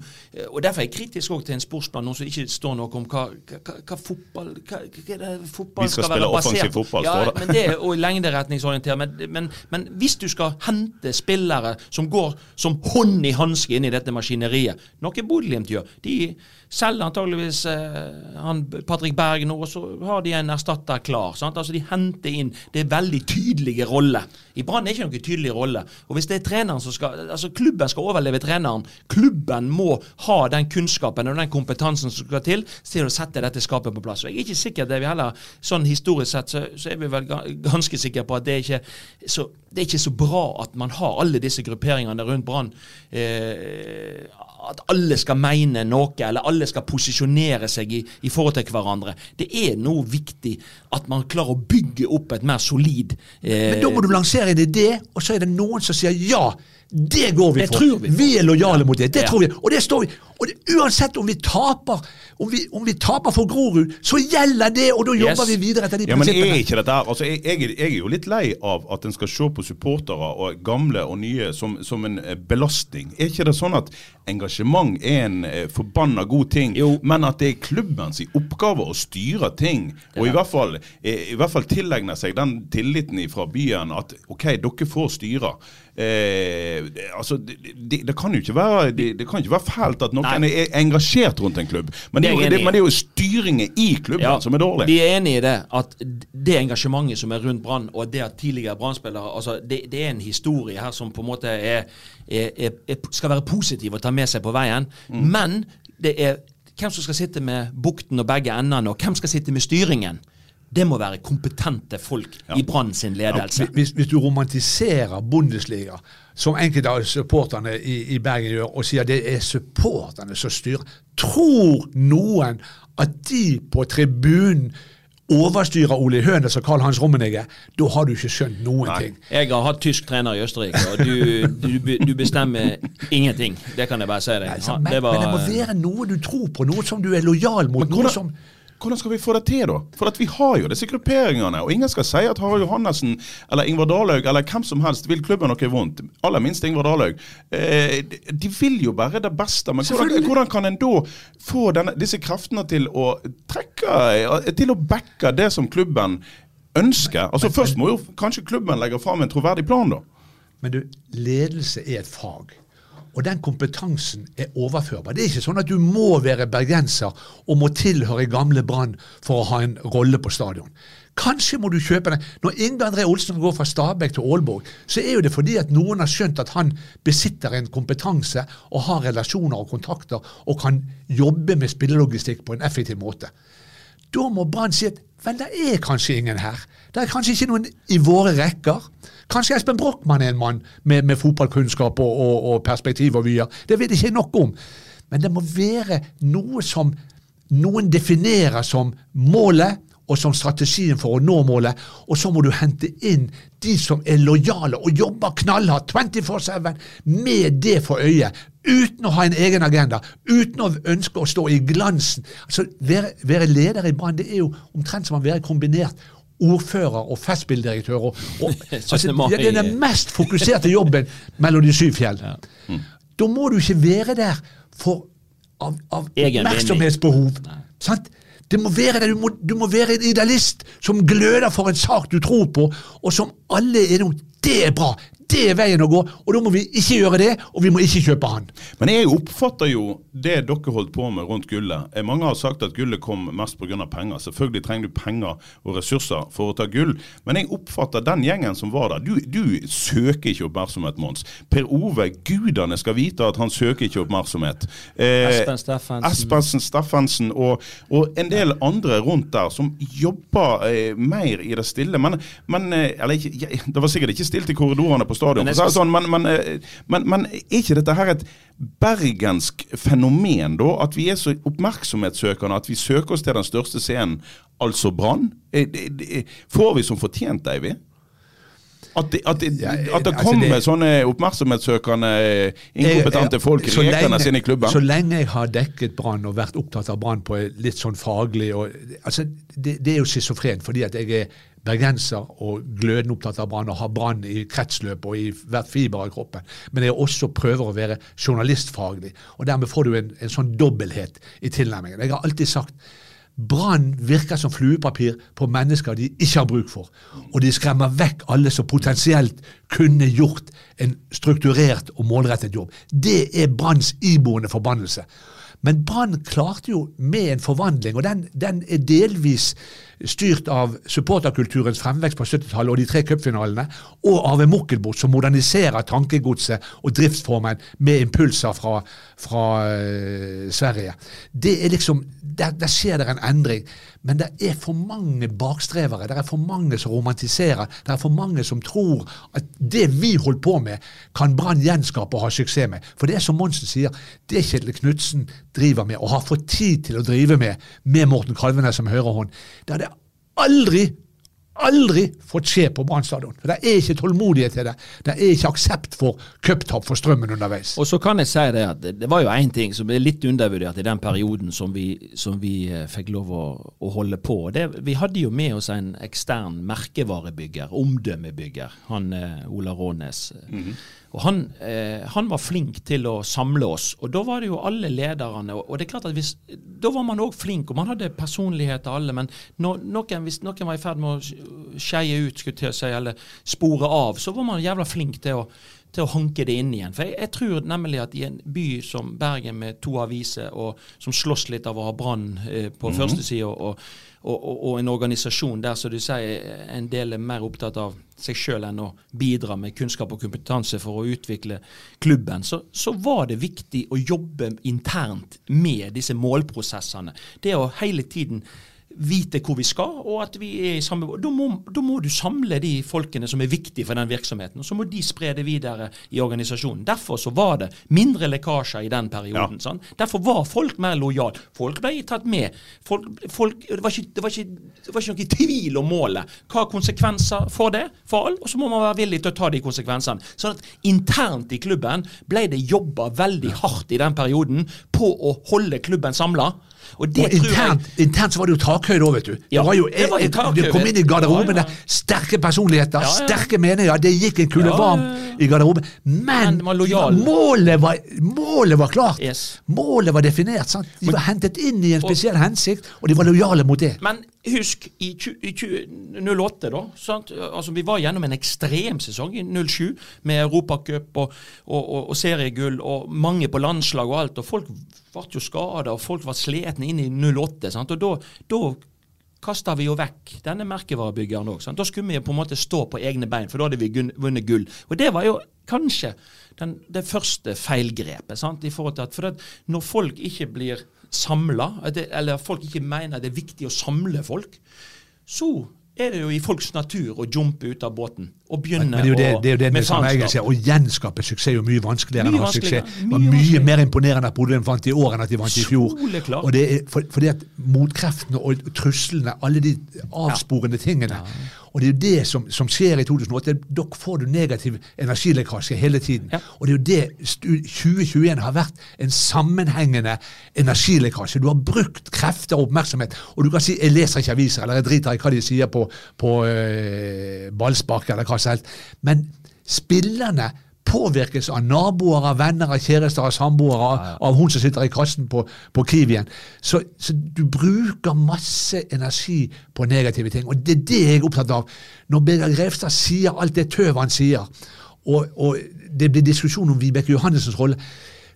Og derfor er jeg kritisk også til en sportsplan noen som ikke står noe om hva, hva, hva fotball hva, hva det fotball Vi skal spille offensiv fotball, ja, står det. Men det er og lengderetningsorientert. Men, men, men hvis du skal hente spillere som går som hånd i hanske inn i dette maskineriet, noe Bodø-Glimt gjør De selger antageligvis eh, han Patrick Berg nå, og så har de en erstatter klar. Sant? Altså De henter inn Det er veldig tydelige roller. I Brann er ikke noen tydelig rolle. Og hvis det er treneren som skal Altså Klubben skal overleve treneren. Klubben må ha den kunnskapen og den kompetansen som skal til til å sette dette skapet på plass. Og Jeg er ikke sikker det vi heller Sånn historisk sett så, så er vi vel ganske sikre på at det er ikke så, det er ikke så bra at man har alle disse grupperingene rundt Brann. Eh, at alle skal mene noe, eller alle skal posisjonere seg i, i forhold til hverandre. Det er nå viktig at man klarer å bygge opp et mer solid eh, Men da må du lansere en idé, og så er det noen som sier ja. Det går vi for. vi er lojale mot det. Det Ja. tror vi. Og det står vi. Og det, uansett om vi taper om vi, om vi taper for Grorud, så gjelder det, og da jobber vi videre etter de Ja, men er prinsippene. ikke dette altså, jeg, jeg, jeg er jo litt lei av at en skal se på supportere og gamle og nye som, som en eh, belastning. Er ikke det sånn at engasjement er en eh, forbanna god ting, Jo. men at det er klubbens oppgave å styre ting, og i hvert fall, eh, i hvert fall tilegne seg den tilliten fra byen at OK, dere får styre. Eh, altså, det, det, det kan jo ikke være det, kan ikke være fælt at noen Nei. er engasjert rundt en klubb, men det, er Det jo, det, men det er jo styringen i klubben Ja, som er dårlig. Vi er enig i det. At det engasjementet som er rundt Brann, og det at tidligere Brann-spillere altså det, det er en historie her som på en måte er, er, er, er, skal være positiv å ta med seg på veien. Mm. Men det er hvem som skal sitte med bukten og begge endene, og hvem skal sitte med styringen. Det må være kompetente folk i Brann sin ledelse. Hvis, hvis du romantiserer Bundesliga, som enkelte av supporterne i, i Bergen gjør, og sier det er supporterne som styrer, tror noen at de på tribunen overstyrer Ole Hønes og Karl Hans Rommenegge, Da har du ikke skjønt noen Nei. ting. Jeg har hatt tysk trener i Østerrike, og du, du, du bestemmer ingenting. Det kan jeg bare si deg. Nei, så, Han- men, det var- men det må være noe du tror på, noe som du er lojal mot. Noe som, hvordan skal vi få det til, da? For at vi har jo disse grupperingene. Og ingen skal si at Harald Johannessen eller Ingvar Dalhaug eller hvem som helst vil klubben noe vondt. Aller minst Ingvar Dalhaug. Eh, de, de vil jo bare det beste. Men hvordan, hvordan kan en da få denne, disse kreftene til å trekke Til å backe det som klubben ønsker? Altså Først må jo kanskje klubben legge fram en troverdig plan, da. Men du, ledelse er et fag. Og den kompetansen er overførbar. Det er ikke sånn at du må være bergenser og må tilhøre gamle Brann for å ha en rolle på stadion. Kanskje må du kjøpe den. Når Inge André Olsen går fra Stabæk til Aalborg, så er jo det fordi at noen har skjønt at han besitter en kompetanse og har relasjoner og kontakter og kan jobbe med spillelogistikk på en effektiv måte. Da må Brann si at vel, det er kanskje ingen her. Det er kanskje ikke noen i våre rekker. Kanskje Espen Brochmann er en mann med, med fotballkunnskap og, og, og perspektiv og vyer. Det vet jeg ikke nok om. Men det må være noe som noen definerer som målet, og som strategien for å nå målet. Og så må du hente inn de som er lojale og jobber knallhardt 24-7 med det for øye. Uten å ha en egen agenda, uten å ønske å stå i glansen. Altså, Være, være leder i Brann det er jo omtrent som å være kombinert ordfører og festspilldirektør. Og, og, [laughs] altså, det er den mest fokuserte jobben mellom de syv fjell. Da må du ikke være der for av, av oppmerksomhetsbehov. Sant? Det må være det. Du, må, du må være en idealist som gløder for en sak du tror på, og som alle er noe det er bra. Det er veien å gå, og da må vi ikke gjøre det, og vi må ikke kjøpe han. Men jeg oppfatter jo det dere holdt på med rundt gullet. Eh, Mange har sagt at gullet kom mest pga. penger. Selvfølgelig trenger du penger og ressurser for å ta gull, men jeg oppfatter den gjengen som var der. Du, du søker ikke oppmerksomhet, Mons. Per Ove, gudene skal vite at han søker ikke oppmerksomhet. Eh, Espen Steffensen. Espensen, Steffensen og, og en del andre rundt der som jobber eh, mer i det stille. Men, men eh, eller det var sikkert ikke stilt i korridorene på på stadion. Men sånn, men, men, eh, men, men er ikke dette her et bergensk fenomen, da? At vi er så oppmerksomhetssøkende at vi søker oss til den største scenen, altså Brann? Eh, Får vi som fortjent, Eivind? At det, at, det, at det altså kommer det- sånne oppmerksomhetssøkende, inkompetente folk rekende sine inn i klubben? Så lenge jeg har dekket Brann og vært opptatt av Brann på litt sånn faglig og, altså, det, det er jo schizofrent, fordi at jeg er bergenser og glødende opptatt av Brann og har Brann i kretsløpet og i hvert fiber av kroppen. Men jeg også prøver å være journalistfaglig, og dermed får du en, en sånn dobbelthet i tilnærmingen. Jeg har alltid sagt Brann virker som fluepapir på mennesker de ikke har bruk for. Og de skremmer vekk alle som potensielt kunne gjort en strukturert og målrettet jobb. Det er Branns iboende forbannelse. Men Brann klarte jo med en forvandling, og den, den er delvis styrt av supporterkulturens fremvekst på 70-tallet og de tre cupfinalene, og Arve Mokkelbot, som moderniserer tankegodset og driftsformen med impulser fra, fra uh, Sverige. Det er liksom, der, der skjer det en endring. Men det er for mange bakstrevere. Det er for mange som romantiserer. Det er for mange som tror at det vi holdt på med, kan Brann gjenskape og ha suksess med. For det er som Monsen sier, det Kjetil Knutsen driver med, og har fått tid til å drive med, med Morten Kalvenes som høyrehånd, det hadde aldri aldri fått skje på Brann stadion. For Det er ikke tålmodighet til det. Det er ikke aksept for cuptap for strømmen underveis. Og så kan jeg si det at det, var jo én ting som ble litt undervurdert i den perioden som vi, som vi eh, fikk lov å, å holde på. Det, vi hadde jo med oss en ekstern merkevarebygger, omdømmebygger, han eh, Ola Rånes. Og han, eh, han var flink til å samle oss, og da var det jo alle lederne. Og, det er klart at hvis, Da var man òg flink, og man hadde personlighet av alle, men når, noen, hvis noen var i ferd med å skeie ut, skulle jeg si, eller spore av, så var man jævla flink til å til å hanke det inn igjen. For jeg, jeg tror nemlig at i en by som Bergen med to aviser, og som slåss litt av å ha Brann eh, på første side, og, og, og, og en organisasjon der som du sier en del er mer opptatt av seg sjøl enn å bidra med kunnskap og kompetanse for å utvikle klubben, så, så var det viktig å jobbe internt med disse målprosessene. Det å hele tiden vite hvor vi skal, og at vi er i samme da må, da må du samle de folkene som er viktige for den virksomheten, og så må de spre det videre i organisasjonen. Derfor så var det mindre lekkasjer i den perioden. Sånn. Derfor var folk mer lojale. Folk ble tatt med. Folk, folk, det, var ikke, det, var ikke, det var ikke noe tvil om målet. Hva er konsekvenser for det for alle? Og så må man være villig til å ta de konsekvensene. Sånn at internt i klubben ble det jobba veldig hardt i den perioden på å holde klubben samla. Og det Og internt, jeg internt, så var det jo takhøyde òg, vet du. Ja, det var jo, det var jo takhøyde. det kom inn i garderoben Ja, ja. Sterke personligheter, sterke meninger. Det gikk en kule varm i garderoben. Men, Men var målet, var, målet var klart. Yes. Målet var definert. sant? De var hentet inn i en spesiell hensikt, og de var lojale mot det. Men husk, i, tju- i tju- 08, da? Altså, Vi var gjennom en ekstrem sesong i 07 med Europacup og, og, og, og seriegull og mange på landslag og alt. og Folk ble jo skada, og folk var slitne inn i 08. Sant? Og da, da kasta vi jo vekk denne merkevarebyggeren òg. Da skulle vi på en måte stå på egne bein, for da hadde vi vunnet gull. Og det var jo kanskje den, det første feilgrepet. Sant? I forhold til at, for at når folk ikke blir samla, eller folk ikke mener det er viktig å samle folk, så er det jo i folks natur å jumpe ut av båten og begynne Men det er jo det, det, er jo det med jeg sier, Å gjenskape suksess er jo mye vanskeligere enn å ha suksess. Det var mye mye mer imponerende at Bodø vant i år enn at de vant i fjor. Og det er for, fordi at motkreftene og truslene, alle de avsporende tingene Og det er jo det som, som skjer i 2008. Da får du negativ energilekkasje hele tiden. Ja. Og det er jo det 2021 har vært en sammenhengende energilekkasje. Du har brukt krefter og oppmerksomhet. Og du kan si 'jeg leser ikke aviser', eller 'jeg driter i hva de sier på, på øh, ballspark', eller hva helst. Men spillerne påvirkes av naboer, av venner, av kjærester, av samboere, av, av hun som sitter i kassen på, på Kiwien. Så, så du bruker masse energi på negative ting. Og det er det jeg er opptatt av. Når Birger Grevstad sier alt det tøvet han sier, og, og det blir diskusjon om Vibeke Johannessens rolle,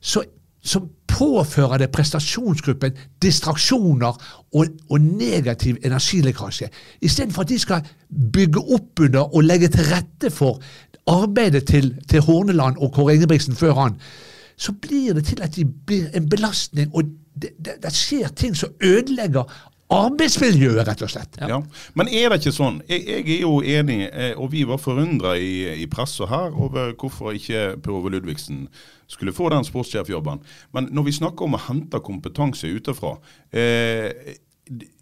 så, så påfører det prestasjonsgruppen distraksjoner og, og negativ energilekkasje. Istedenfor at de skal bygge opp under og legge til rette for arbeidet til, til Horneland og Kåre Ingebrigtsen før han, så blir det til at de blir en belastning, og det, det, det skjer ting som ødelegger arbeidsmiljøet, rett og slett. Ja. Men er det ikke sånn? Jeg, jeg er jo enig, eh, og vi var forundra i, i pressa her over hvorfor ikke Per Ove Ludvigsen skulle få den sportssjefjobben. Men når vi snakker om å hente kompetanse utenfra eh,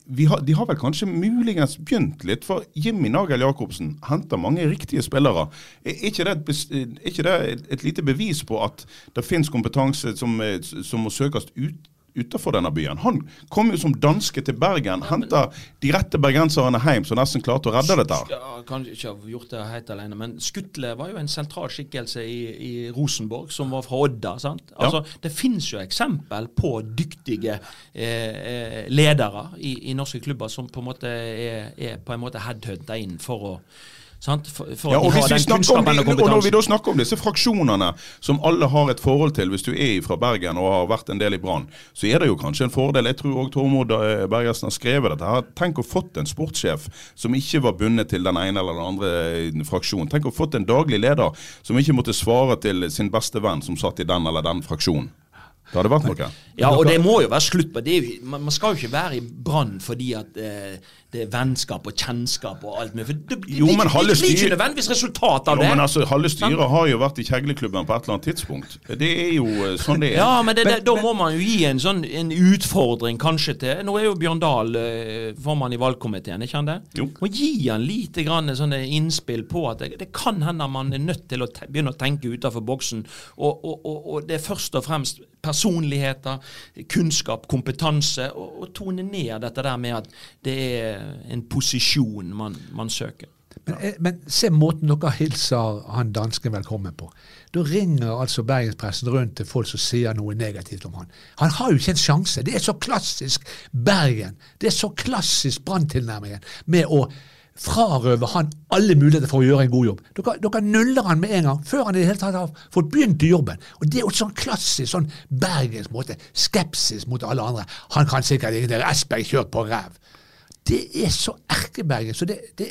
har, de har vel kanskje muligens begynt litt, for Jimmy Nagel Jacobsen henter mange riktige spillere. Er ikke det et, ikke det et, et lite bevis på at det finnes kompetanse som, eh, som må søkes ut, utenfor denne byen? Han kom jo som danske til Bergen, henta de rette bergenserne hjem, som nesten klarte å redde dette. Ja, kan ikke ha gjort det helt alene, men Skutle var jo en sentral skikkelse i, i Rosenborg, som var fra Odda. sant? Altså, Det finnes jo eksempel på dyktige eh, eh, ledere i, i norske klubber som på en måte er, er på en måte headhunta inn for å? For, for Ja, og, hvis vi om og når vi da snakker om disse fraksjonene, som alle har et forhold til hvis du er fra Bergen og har vært en del i Brann, så er det jo kanskje en fordel. Jeg tror òg Tormod eh, Bergersen har skrevet dette. her. Tenk å fått en sportssjef som ikke var bundet til den ene eller den andre eh, fraksjonen. Tenk å fått en daglig leder som ikke måtte svare til sin beste venn som satt i den eller den fraksjonen. Det hadde vært noe. Ja, og det må jo være slutt på det. Man man skal jo ikke være i Brann fordi at eh, det er vennskap og kjennskap og alt mulig. For det, det, Jo, blir men ikke- halve det ikke nødvendigvis resultat av Jo, det. men altså, Halve styret har jo vært i kjegleklubben på et eller annet tidspunkt. Det er jo eh, sånn det er. Ja, men, det, det, da må man jo gi en sånn en utfordring kanskje til Nå er jo Bjørn Dahl eh, formann i valgkomiteen, ikke han det? Jo. Må gi han lite grann sånne innspill på at det, det kan hende man er nødt til å te begynne å tenke utenfor boksen. Og, og, og, og det er først og fremst personligheter, kunnskap, kompetanse, og, og tone ned dette der med at det er en posisjon man, man søker. Men, ja. men se måten dere hilser han dansken velkommen på. Da ringer altså bergenspressen rundt til folk som sier noe negativt om han. Han har jo ikke en sjanse. Det er så klassisk Bergen. Det er så klassisk Brann-tilnærmingen med å frarøve han alle muligheter for å gjøre en god jobb. Dere, dere nuller han med en gang, før han i det hele tatt har fått begynt i jobben. Og Det er jo sånn klassisk sånn Bergens måte. Skepsis mot alle andre. Han kan sikkert ikke det. Esberg kjørt på ræv. Det er så erkeberget. det, det,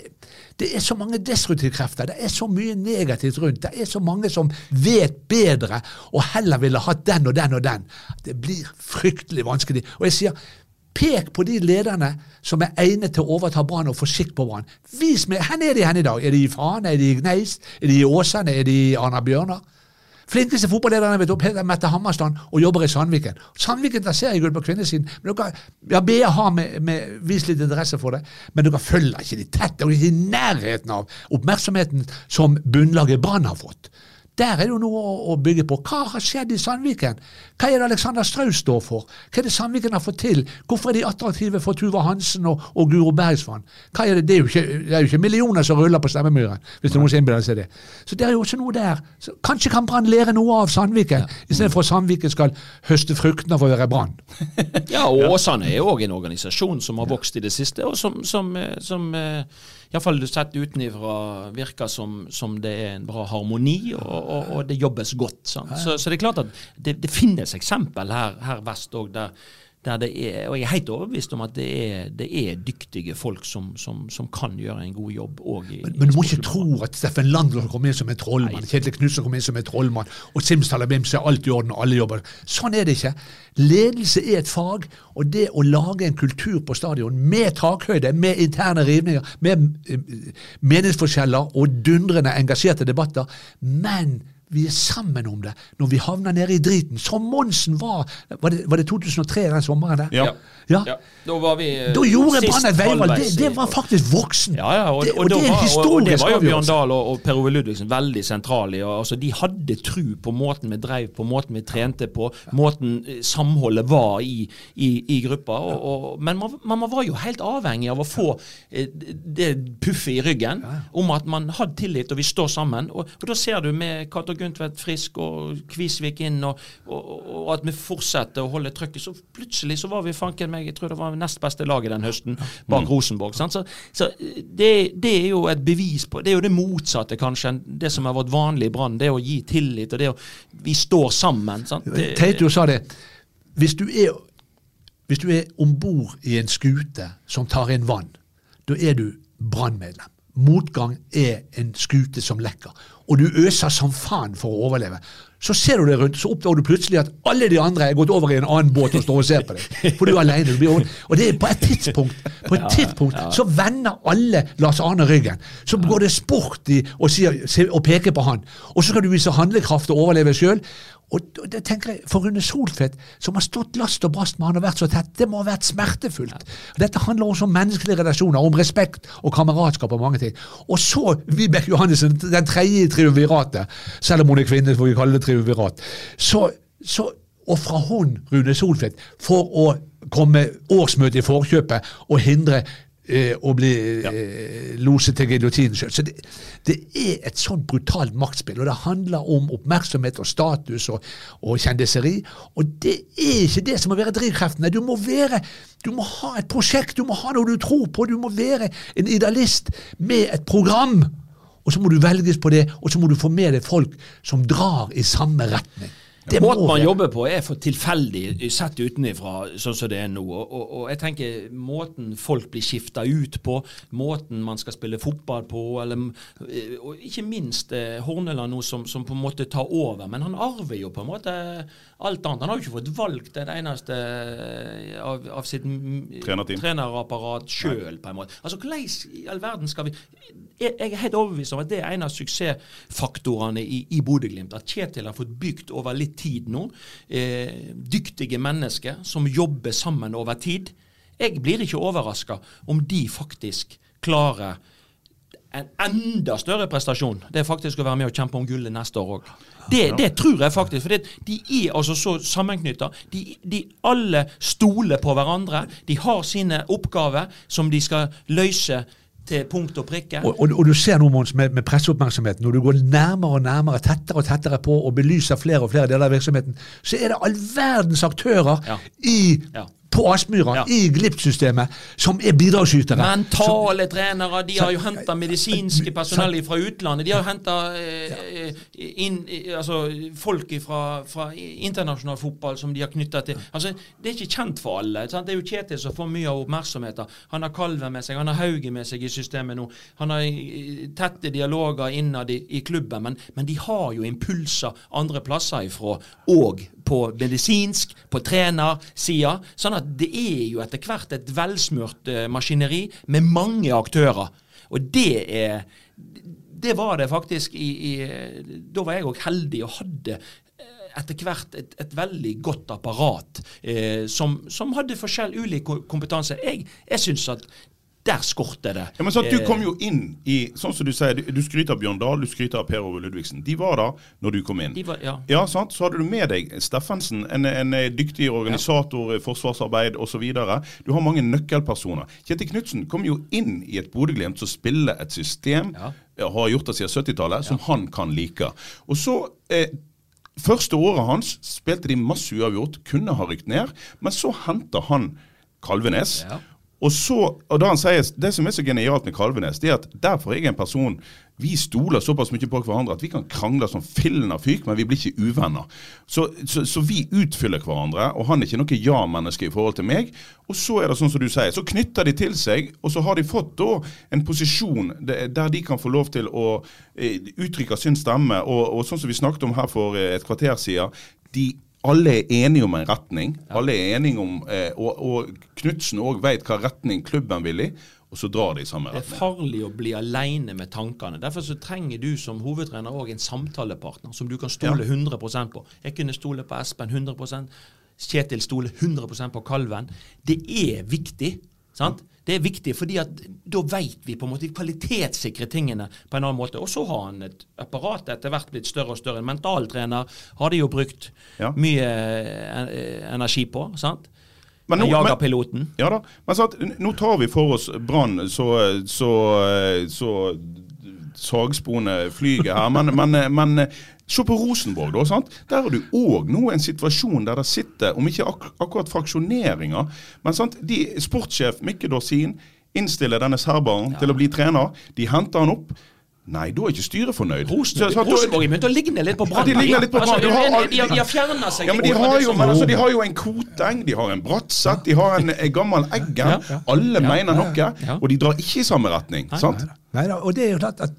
det er så mange destruktive krefter. Det er så mye negativt rundt. Det er så mange som vet bedre og heller ville hatt den og den og den. Det blir fryktelig vanskelig. Og jeg sier, pek på de lederne som er egnet til å overta Brann og få skikk på Brann. Vis meg, Hvor er de hen i dag? Er de i Fane? Er de i Gneis? Er de i Åsane? Er de i Arna Bjørnar? Flinkeste fotballederne vet du, Mette Hammerstrand og jobber i Sandviken. Sandviken tar seriegull på kvinnesiden. men dere, ja, BA har med, med, vist litt interesse for det, men dere følger ikke de tett. Dere er ikke i nærheten av oppmerksomheten som bunnlaget Brann har fått. Der er det jo noe å, bygge på. Hva har skjedd i Sandviken? Hva er det Alexander Strauss står for? Hva er det Sandviken har fått til? Hvorfor er de attraktive for Tuva Hansen og, og Guro Bergsvann? Er det? Er, ikke, det er jo ikke millioner som ruller på stemmemyren, hvis noen innbiller seg det. Så det er jo også noe der. Så kanskje kan Brann lære noe av Sandviken, istedenfor at Sandviken skal høste fruktene for å være Brann. Ja, og Åsane er jo òg en organisasjon som har vokst i det siste, og som, som, som, som eh, iallfall sett utenfra virker som, som det er en bra harmoni, og, og, og det jobbes godt. Så, så det er klart at det, det finnes eksempel her, her vest òg der, er Og jeg er helt overbevist om at det er, det er dyktige folk som, som, som kan gjøre en god jobb i Men, men du må ikke tro at Steffen Landlund kommer inn som en trollmann, Kjetil Knutsen kommer inn som en trollmann, og Simsalabim så er alt i orden, alle jobber. Sånn er det ikke. Ledelse er et fag, og det å lage en kultur på stadion med takhøyde, med interne rivninger, med eh, meningsforskjeller og dundrende engasjerte debatter, men vi er sammen om det når vi havner nede i driten, som Monsen var Var det, var det 2003 den sommeren der? Ja. Ja. Ja, da var vi eh, Da gjorde Brann et veivalg. Det, det var faktisk voksen. Ja, ja, og, det, og, og det var, og, og det var jo Bjørn. Dahl og, og Per Ove Ludvigsen veldig sentrale. i, altså, de hadde tru på måten vi drev på, måten vi trente på, måten eh, samholdet var i, i, i gruppa. Og, og, men man, man var jo helt avhengig av å få eh, det puffet i ryggen om at man hadde tillit, og vi står sammen. Og, og da ser du med Cato Gundtvedt frisk og Kvisvik inn, og, og, og at vi fortsetter å holde trøkket. Så plutselig så var vi fanken meg, jeg tror det var nest beste laget den høsten bak Rosenborg. Sant? Så, så det, det er jo et bevis på Det er jo det motsatte, kanskje, enn det som har vært vanlig i Brann. Det å gi tillit, og det å Vi står sammen. Sant? Teito sa det. Hvis du er, hvis du er om bord i en skute som tar inn vann, da er du brannmedlem. Motgang er en skute som lekker. Og du øser som faen for å overleve. Så ser du deg rundt, så oppdager du plutselig at alle de andre er gått over i en annen båt og står og ser på deg. For du er alene. Du blir, og det er på et tidspunkt på et tidspunkt så vender alle Lars Arne ryggen. Så går det sport i å si- å peke på han. Og så skal du vise handlekraft og overleve sjøl. Og da- det tenker jeg, For Rune Soltvedt, som har stått last og brast med han og vært så tett, det må ha vært smertefullt. Dette handler også om menneskelige relasjoner, om respekt og kameratskap og mange ting. Og så Vibeke Johannessen, den tredje i triumviratet, selv om hun er kvinne, får vi kalle det triumvirat. Så, så ofra hun Rune Soltvedt for å komme årsmøtet i forkjøpet og hindre eh, å bli eh, loset til giljotinen sjøl. Så det, det er et sånn brutalt maktspill, og det handler om oppmerksomhet og status og, og kjendiseri. Og det er ikke det som må være drivkreftene. Du må være du må ha et prosjekt, du må ha noe du tror på, du må være en idealist med et program. Og så må du velges på det, og så må du få med deg folk som drar i samme retning. Det må Måten man jobber på er for tilfeldig sett utenfra, sånn som det er nå. Og, og, og jeg tenker måten folk blir skifta ut på, måten man skal spille fotball på, eller, eh, og ikke minst eh, Horneland nå som, som på en måte tar over. Men han arver jo på en måte alt annet. Han har jo ikke fått valgt et eneste eh, av, av sitt Trenerteam. trenerapparat sjøl, på en måte. Altså, Hvordan i all verden skal vi Jeg, jeg er helt overbevist om at det er en av suksessfaktorene i, i Bodø-Glimt. At Kjetil har fått bygd over litt tid nå. Eh, dyktige mennesker som jobber sammen over tid. Jeg blir ikke overraska om de faktisk klarer en enda større prestasjon. Det er faktisk å være med og kjempe om gullet neste år òg. Det, det tror jeg faktisk. For det, de er altså så sammenknytta. De, de alle stoler på hverandre. De har sine oppgaver som de skal løse til punkt og prikke. Og, og, og du ser nå, Mons, med, med presseoppmerksomheten, når du går nærmere og nærmere, tettere og tettere på og belyser flere og flere deler av virksomheten, så er det all verdens aktører Ja. i, Ja. På Aspmyra, Ja. i Glipp-systemet, som er bidragsytere. Mentale trenere, de har jo henta medisinske personell fra utlandet. De har jo henta eh, inn eh, altså, folk fra, fra internasjonal fotball som de har knytta til altså, Det er ikke kjent for alle. Sant? Det er jo Kjetil som får mye av oppmerksomheten. Han har Kalven med seg, han har Hauge med seg i systemet nå. Han har eh, tette dialoger innad i, i klubben, men, men de har jo impulser andre plasser ifra, og på medisinsk, på trenersida. Sånn at det er jo etter hvert et velsmurt eh, maskineri med mange aktører. Og det er Det var det faktisk i, i Da var jeg òg heldig og hadde eh, etter hvert et, et veldig godt apparat eh, som, som hadde forskjell ulik kompetanse. Jeg, jeg syns at der skorter det. Ja, men sant, Du Eh, kom jo inn i sånn som Du sier, du, du skryter av Bjørn Dahl, du skryter av Per Ove Ludvigsen. De var der når du kom inn. De var- ja. Ja, sant? Så hadde du med deg Steffensen, en, en dyktig organisator, i forsvarsarbeid osv. Du har mange nøkkelpersoner. Kjetil Knutsen kom jo inn i et Bodø-Glimt som spiller et system, Ja. ja, har gjort det siden 70-tallet, som han kan like. Og så eh, Første året hans spilte de masse uavgjort, kunne ha rykt ned, men så henter han Kalvenes. Ja. Og så, og da han sier, Det som er så genialt med Kalvenes, det er at derfor er jeg en person Vi stoler såpass mye på hverandre at vi kan krangle som fillen av fyk, men vi blir ikke uvenner. Så, så, så vi utfyller hverandre, og han er ikke noe ja-menneske i forhold til meg. Og så er det sånn som du sier, så knytter de til seg, og så har de fått da en posisjon der de kan få lov til å eh, uttrykke sin stemme. Og, og sånn som vi snakket om her for eh, et kvarter siden, de alle er enige om en retning. Alle er enige om, eh, Og, og Knutsen òg vet hva retning klubben vil i, og så drar de i samme Det er farlig å bli alene med tankene. Derfor så trenger du som hovedtrener òg en samtalepartner som du kan stole 100% på. Jeg kunne stole på Espen 100% Kjetil stole 100% på Kalven. Det er viktig. sant? Det er viktig, fordi at da vet vi på en måte kvalitetssikre tingene på en annen måte. Og så har han et apparat etter hvert blitt større og større. En mentaltrener har de jo brukt Ja. mye eh, energi på. sant? Men nå- Jagerpiloten. Ja da. Men n- nå tar vi for oss Brann, så, så, så sagsporene flyger her. Men, men, men se på Rosenborg, da. sant? Der har du òg nå en situasjon der det sitter, om ikke ak akkurat fraksjoneringer, men sant? De, sportssjef Mikke Dorsin innstiller denne serberen til å bli trener. De henter han opp. Nei, da er ikke styret fornøyd. Rosenborg, Så- så- Rosenborg er begynt å ligne litt på Ja, de ligner litt på Brann. Altså, de, har- de har fjerna seg Ja, men de har jo, men altså, de har jo en Koteng, de har en Bratseth, de har en, en gammel Eggen. Ja, ja. Alle mener noe, og de drar ikke i samme retning. sant? Nei, og det er jo klart at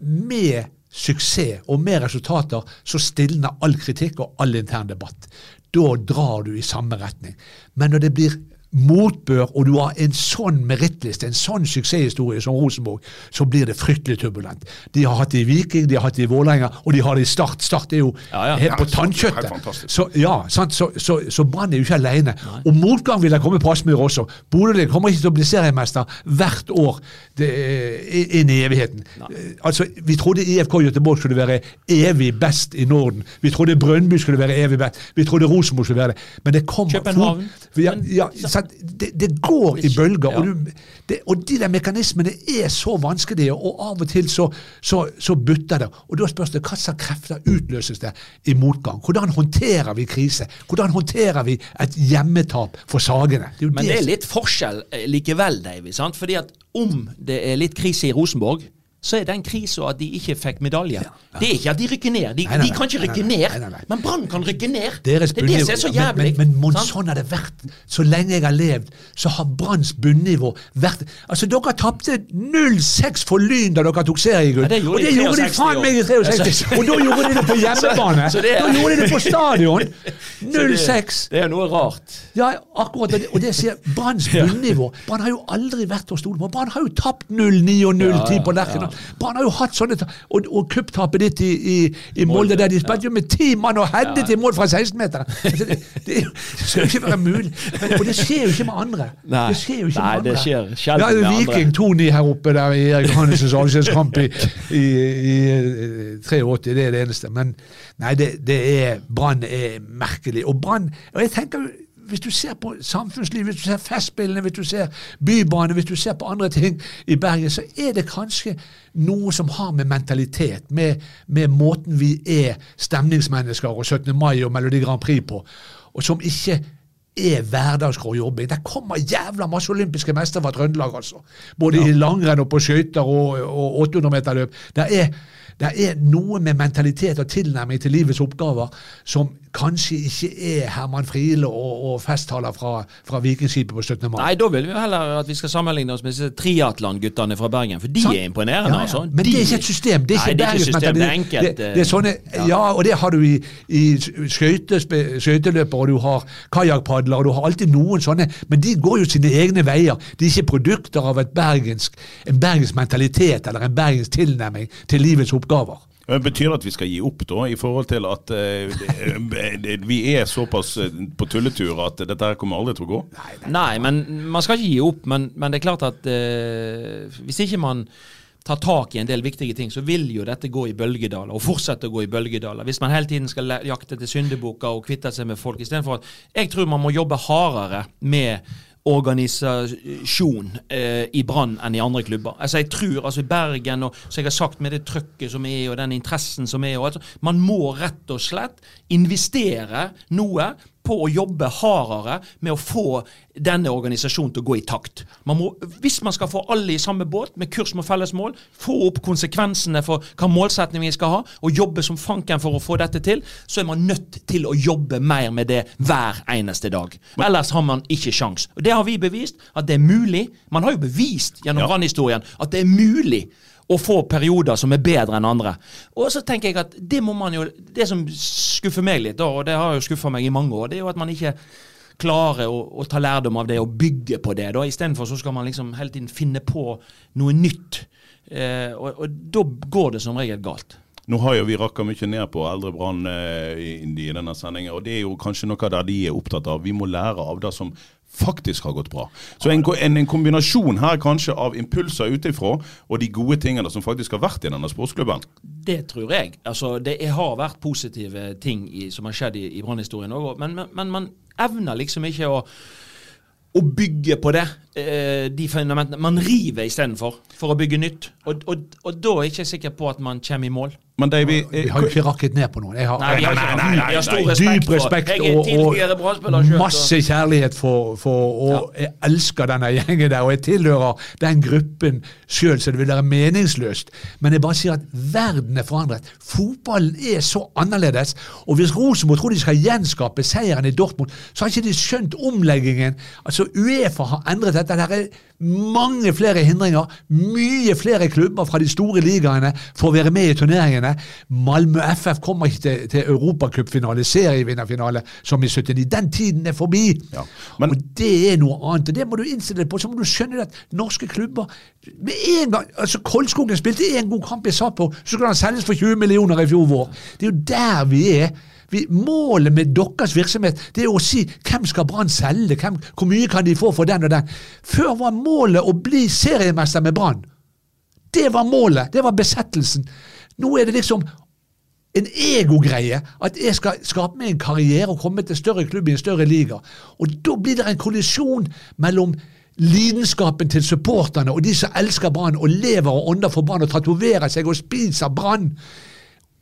med suksess og med resultater, så stilner all kritikk og all intern debatt. Da drar du i samme retning. Men når det blir motbør, og du har en sånn merittliste, en sånn suksesshistorie som Rosenborg, så blir det fryktelig turbulent. De har hatt det i Viking, de har hatt det i Vålerenga, og de har det i Start. Start er jo Ja, ja. helt på Ja, tannkjøttet. Så, ja, sant? så, så, så Brann er jo ikke alene. Og motgang vil det komme på Aspmyr også. Bodø kommer ikke til å bli seriemester hvert år det, inn i evigheten. Nei. Altså, Vi trodde IFK Göteborg skulle være evig best i Norden. Vi trodde Brønnby skulle være evig best. Vi trodde Rosenborg skulle være det. Men det kommer København. Ja, ja? Det, det går i bølger. Og, du, det, og de der mekanismene er så vanskelige, og av og til så, så, så butter det. Og da spørs det hva slags krefter utløses det i motgang. Hvordan håndterer vi krise? Hvordan håndterer vi et hjemmetap for Sagene? Men det er litt forskjell eh, likevel, Davy. Fordi at om det er litt krise i Rosenborg, så er den krisa at de ikke fikk medalje. Det er ikke at de rykker ned. De, Nei, nei, de kan ikke rykke ned. nei. Men Brann kan rykke ned. Deres det er det som er så jævlig. Men, men, men sånn har det vært. Så lenge jeg har levd, så har Branns bunnivå vært Altså, dere tapte 0-6 for Lyn da dere tok seriegull. Ja, og det gjorde de faen meg i 63! Og da gjorde de det på [laughs] hjemmebane! Så- så det Da gjorde de det på stadion! [laughs] Så det- 0-6. Det er noe rart. Ja, akkurat. Og det, og det sier Branns [laughs] bunnivå. Brann har jo aldri vært å stole på. Brann har jo tapt 0-9 og 0-10 Ja, på ja, Lerkendal. Ja. Brann har jo hatt sånne Og, og cuptapet ditt i, i, i Molde, der de spilte jo med ti mann og headet i mål fra 16-meteren! Altså, det, det, det skal jo ikke være mulig. Men, og det skjer jo ikke med andre. Nei. Det skjer jo ikke Nei, med andre. det skjer ja. Viking 2-9 her oppe der i Erik Johannesens avskjedskamp i, i, i, i 83, det er det eneste. Men nei, det, det er Brann er merkelig. Og Brann Og jeg tenker hvis du ser på samfunnsliv, hvis du ser Festspillene, hvis du ser Bybane, hvis du ser på andre ting i Bergen, så er det kanskje noe som har med mentalitet, med, med måten vi er stemningsmennesker og 17. mai og Melodi Grand Prix på, og som ikke er hverdagsgrå jobbing. Det kommer jævla masse olympiske mestere fra Trøndelag, altså. Både i langrenn og på skøyter og, og 800 meter løp. Det er, det er noe med mentalitet og tilnærming til livets oppgaver som kanskje ikke er Herman Friele og, og festtaler fra, fra Vikingskipet på 17. mai. Nei, da vil vi heller at vi skal sammenligne oss med disse triatlon-guttene fra Bergen. For de Sånn. er imponerende, Ja, ja. altså. Men det er ikke et system. Det er Nei, ikke det er ikke system, bergensmentalitet. det er enkelt, Det, det er sånne, ja. og det har du i, i skøytespe- skøyteløper, og du har kajakkpadlere, og du har alltid noen sånne, men de går jo sine egne veier. De er ikke produkter av et bergensk, en bergensk mentalitet eller en bergensk tilnærming til livets oppgaver. Men Betyr det at vi skal gi opp, da, i forhold til at eh, det, [laughs] vi er såpass eh, på tulletur at dette her kommer aldri til å gå? Nei, men man skal ikke gi opp. Men, men det er klart at eh, hvis ikke man tar tak i en del viktige ting, så vil jo dette gå i bølgedaler, og fortsette å gå i bølgedaler. Hvis man hele tiden skal jakte til syndebukker og kvitte seg med folk, istedenfor at Jeg tror man må jobbe hardere med organisasjon eh, i Brann enn i andre klubber. Altså jeg tror, altså i Bergen, og som jeg har sagt med det trøkket som er, og den interessen som er og altså, Man må rett og slett investere noe på å jobbe hardere med å få denne organisasjonen til å gå i takt. Man må, hvis man skal få alle i samme båt, med kurs mot felles mål, få opp konsekvensene for hva målsetning vi skal ha, og jobbe som fanken for å få dette til, så er man nødt til å jobbe mer med det hver eneste dag. Ellers har man ikke sjans. Og Det har vi bevist, at det er mulig. Man har jo bevist gjennom Ja. Brann-historien at det er mulig å få perioder som er bedre enn andre. Og så tenker jeg at det må man jo Det som skuffer meg litt, og det har jo skuffa meg i mange år, det er jo at man ikke klarer å, å ta lærdom av det og bygge på det. da Istedenfor så skal man liksom hele tiden finne på noe nytt. Eh, og, og da går det som regel galt. Nå har jo vi rakka mye ned på eldre Brann eh, i, i denne sendinga, og det er jo kanskje noe der de er opptatt av. Vi må lære av det som faktisk har gått bra. Så en, en, en kombinasjon her kanskje av impulser utenfra og de gode tingene som faktisk har vært i denne sportsklubben. Det tror jeg. Altså, det har vært positive ting i, som har skjedd i, i Brann-historien òg, men, men, men man evner liksom ikke å å bygge på det, de fundamentene. Man river istedenfor, for å bygge nytt. Og, og, og da er jeg ikke sikker på at man kommer i mål. Men Davy, Vi har jo ikke rakket ned på noen. Jeg har, Nei, vi har, nei, nei, nei, vi har stor respekt, dyp respekt Jeg og, og masse kjærlighet for, for Og jeg elsker denne gjengen der, og jeg tilhører den gruppen sjøl, så det vil være meningsløst. Men jeg bare sier at verden er forandret. Fotballen er så annerledes. Og hvis Rosenborg tror de skal gjenskape seieren i Dortmund, så har ikke de skjønt omleggingen. Altså Uefa har endret dette. det er mange flere hindringer, mye flere klubber fra de store ligaene får være med i turneringene. Malmö FF kommer ikke til, til europacupfinale, serievinnerfinale, som i 79. Den tiden er forbi. Ja, men- og det er noe annet. og Det må du innstille deg på. Så må du skjønne at norske klubber med en gang, altså Koldskogen spilte én god kamp i Sapo, så skulle han selges for 20 millioner i fjor vår. Det er jo der vi er. Vi, målet med deres virksomhet det er å si hvem skal Brann selge, hvem, hvor mye kan de få for den og den. Før var målet å bli seriemester med Brann. Det var målet. Det var besettelsen. Nå er det liksom en egogreie. At jeg skal skape meg en karriere og komme til større klubb i en større liga. Og da blir det en kollisjon mellom lidenskapen til supporterne og de som elsker Brann og lever og ånder for Brann og tatoverer seg og spiser Brann.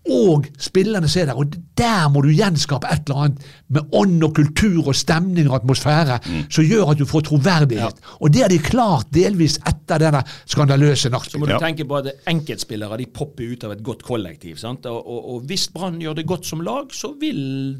Og spillerne ser er der. Og der må du gjenskape et eller annet med ånd og kultur og stemning og atmosfære som gjør at du får troverdighet. Og det har de klart delvis etter denne skandaløse Så må du Ja. tenke på at enkeltspillere de popper ut av et godt kollektiv. sant? Og, og, og hvis Brann gjør det godt som lag, så vil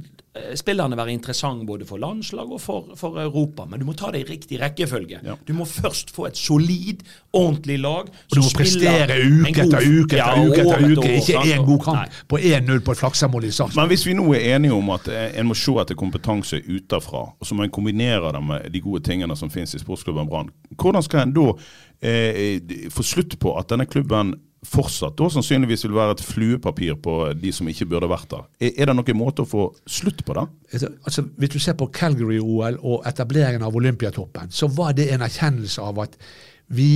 spillerne være interessante både for landslag og for, for Europa. Men du må ta det i riktig rekkefølge. Ja. Du må først få et solid, ordentlig lag. Og du må prestere uke etter uke etter uke etter uke. Ikke én god kamp på 1-0 på et flaksemål i Sarpsborg. Men hvis vi nå er enige om at eh, en må se etter kompetanse utenfra, og så må en kombinere det med de gode tingene som finnes i sportsklubben Brann, hvordan skal en da eh, få slutt på at denne klubben fortsatt da sannsynligvis vil være et fluepapir på de som ikke burde vært der? Er, er det noen måte å få slutt på det? Altså, altså, hvis du ser på Calgary-OL og etableringen av Olympiatoppen, så var det en erkjennelse av at vi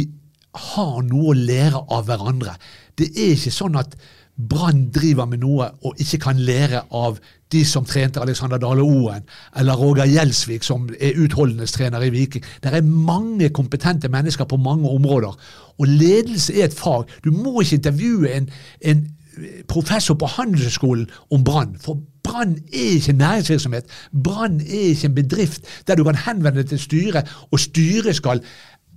har noe å lære av hverandre. Det er ikke sånn at Brann driver med noe og ikke kan lære av de som trente Alexander Dale Oen, eller Roger Gjelsvik, som er utholdenhetstrener i Viking. Det er mange kompetente mennesker på mange områder. Og ledelse er et fag. Du må ikke intervjue en, en professor på Handelshøyskolen om Brann. For Brann er ikke næringsvirksomhet. Brann er ikke en bedrift der du kan henvende deg til styret, og styret skal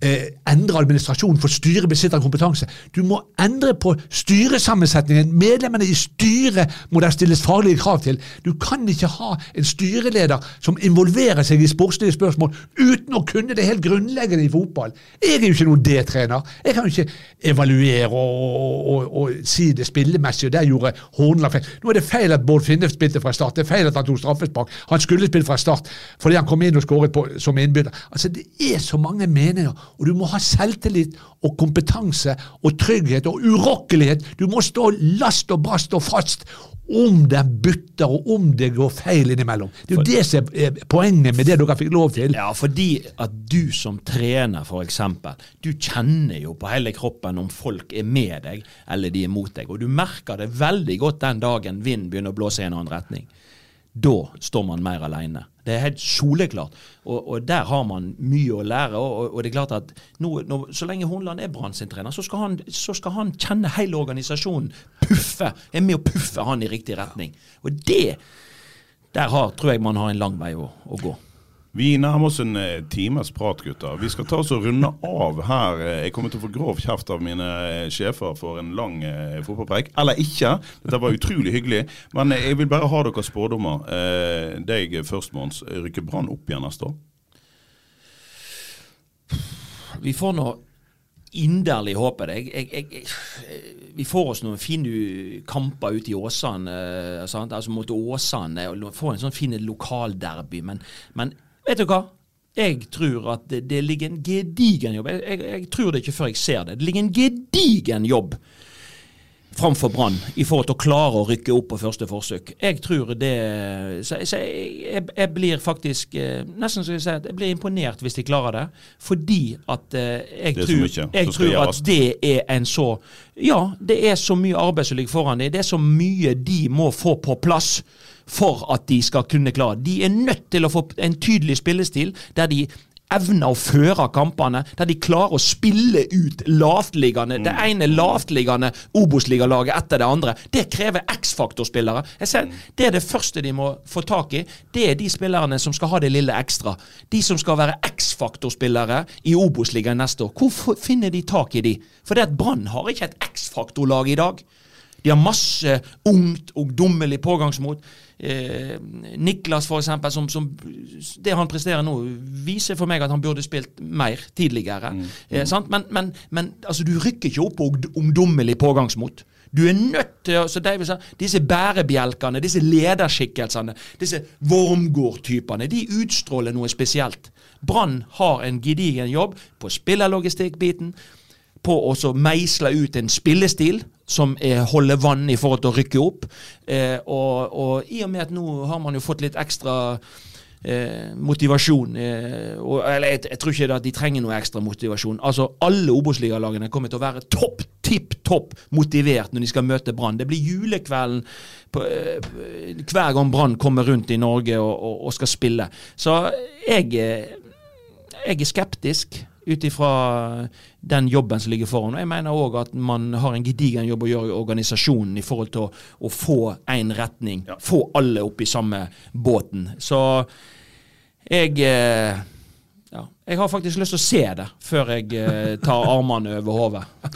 eh, endre administrasjonen, for styret besitter kompetanse. Du må endre på styresammensetningen. Medlemmene i styret må det stilles faglige krav til. Du kan ikke ha en styreleder som involverer seg i sportslige spørsmål uten å kunne det helt grunnleggende i fotball. Jeg er jo ikke noen D-trener. Jeg kan jo ikke evaluere og, og, og, si det spillemessige, der gjorde Hornland feil. Nå er det feil at Bård Finne spilte fra start. Det er feil at han tok straffespark. Han skulle spille fra start fordi han kom inn og skåret på, som innbytter. Altså, det er så mange meninger, og du må ha selvtillit og kompetanse og trygghet og urokkelighet. Du må stå last og brast og fast om den butter, og om det går feil innimellom. Det er jo det som er poenget med det dere fikk lov til. Ja, fordi at du som trener, eksempel, du kjenner jo på hele kroppen om folk er med deg eller de er mot deg. Og du merker det veldig godt den dagen vinden begynner å blåse i en annen retning. Da står man mer alene. Det er helt soleklart. Og, og der har man mye å lære. Og, og, det er klart at nå, nå, så lenge Hornland er Brann sin trener, så skal, han, så skal han kjenne hele organisasjonen puffe. Er med å puffe han i riktig retning. Og det Der har, tror jeg man har en lang vei å, å gå. Vi nærmer oss en eh, times prat, gutter. Vi skal ta oss og runde av her. Eh, Jeg kommer til å få grov kjeft av mine eh, sjefer for en lang fotballpreik. Eller ikke. Dette var utrolig hyggelig. Men jeg vil bare ha deres spådommer. Deg først, Mons. Rykker Brann opp igjen neste år? Vi får nå inderlig håpe det. Jeg, jeg, jeg, vi får oss noen fine kamper ute i Åsane, altså mot Åsane. Får en sånn fin lokalderby. Men, men vet du hva? Jeg tror at det, det ligger en gedigen jobb. Jeg, jeg, jeg tror det ikke før jeg ser det. Det ligger en gedigen jobb framfor Brann i forhold til å klare å rykke opp på første forsøk. Jeg tror det Så, så jeg, jeg, blir faktisk eh, Nesten så jeg si at jeg blir imponert hvis de klarer det. Fordi at eh, jeg tror, tror at det er en så Ja, det er så mye arbeid som ligger foran dem. Det er så mye de må få på plass for at de skal kunne klare. De er nødt til å få en tydelig spillestil der de evner å føre kampene, der de klarer å spille ut lavtliggende Det ene lavtliggende Obos-ligalaget etter det andre. Det krever X-faktor-spillere. Det er det første de må få tak i. Det er de spillerne som skal ha det lille ekstra. De som skal være X-faktor-spillere i Obos-ligaen neste år. Hvor finner de tak i de? For det at Brann har ikke et X-faktor-lag i dag. De har masse ungt, og dummelig pågangsmot. Eh, Niklas, eksempel, som, som, det han presterer nå, viser for meg at han burde spilt mer tidligere. Mm. Eh, men, men, men altså, du rykker ikke opp på ungdommelig pågangsmot. Du er nødt til å si, Disse bærebjelkene, disse lederskikkelsene, disse Wormgård-typene, de utstråler noe spesielt. Brann har en gedigen jobb på spillerlogistikkbiten, på å meisle ut en spillestil som er, holder vann i forhold til å rykke opp. Eh, og, og, i og med at nå har man jo fått litt ekstra eh, motivasjon. Eh, og, eller jeg, jeg, tror ikke at de trenger noe ekstra motivasjon. Altså Alle Obos-ligalagene kommer til å være topp, tipp topp motivert når de skal møte Brann. Det blir julekvelden på, eh, hver gang Brann kommer rundt i Norge og, og skal spille. Så jeg, eh, jeg er skeptisk ut ifra den jobben som ligger foran. Og Jeg mener òg at man har en gedigen jobb å gjøre i organisasjonen i forhold til å, å få én retning. Ja. Få alle opp i samme båten. Så jeg eh, ja, jeg har faktisk lyst til å se det før jeg eh, tar armene over hodet. [laughs]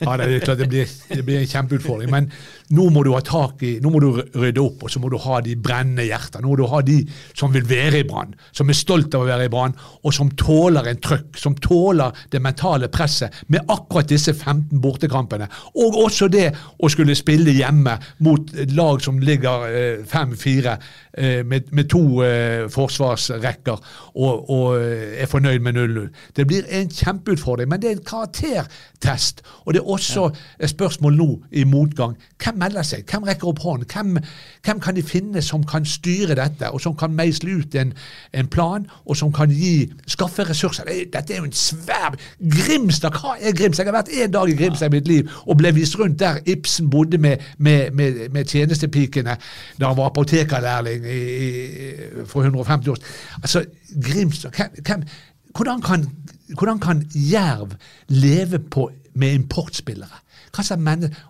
ja, det er klart det blir, det blir, en kjempeutfordring. Men nå må du ha tak i, nå må du rydde opp, og så må du ha de brennende hjerter. Nå må du ha de som vil være i Brann, som er stolt av å være i Brann, og som tåler en trøkk, som tåler det mentale presset med akkurat disse 15 bortekampene. Og også det å skulle spille hjemme mot lag som ligger 5-4 eh, eh, med, med, to eh, forsvarsrekker og, og er fornøyd med 0-0. Det blir en kjempeutfordring, men det er en karaktertest. Og det er også et spørsmål nå i motgang. Hvem melder seg? Hvem rekker opp hånden? Hvem, hvem, kan de finne som kan styre dette, og som kan meisle ut en, en plan, og som kan gi, skaffe ressurser? Dette er jo en svær Grimstad! Hva er Grimstad? Jeg har vært en dag i Grimstad i mitt liv og ble vist rundt der Ibsen bodde med, med, med, med tjenestepikene da han var apotekerlærling i, i, for 150 år. Altså, Grimstad hvem, hvordan, kan, hvordan kan Jerv leve på, med importspillere?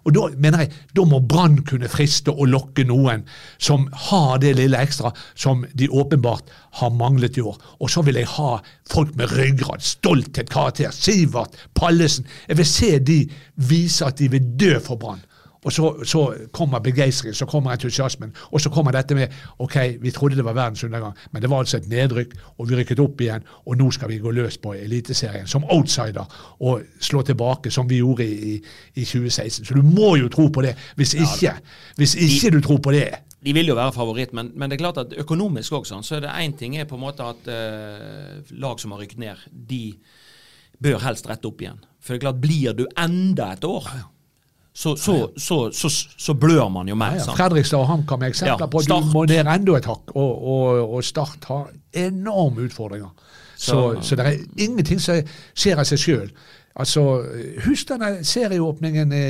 og Da mener jeg, da må Brann kunne friste og lokke noen som har det lille ekstra som de åpenbart har manglet i år. Og så vil jeg ha folk med ryggrad, stolthet, karakter. Sivert, Pallesen. Jeg vil se de vise at de vil dø for Brann. Og så, så kommer begeistringen, så kommer entusiasmen. Og så kommer dette med ok, vi trodde det var verdens undergang, men det var altså et nedrykk, og vi rykket opp igjen. Og nå skal vi gå løs på Eliteserien som outsider og slå tilbake, som vi gjorde i, i 2016. Så du må jo tro på det. Hvis ikke, hvis ikke du tror på det de vil jo være favoritt, men, men, det er klart at økonomisk også, sånn, så er det én ting er på en måte at uh, lag som har rykket ned, de bør helst rette opp igjen. For det er klart, blir du enda et år så, så, så, så, blør man jo mer. Ja, ja. Fredrikstad og HamKam er eksempler på at du må ned enda et hakk. Og, og, og, Start har enorme utfordringer. Så, det er ingenting som skjer av seg sjøl. Altså, Husk denne serieåpningen i,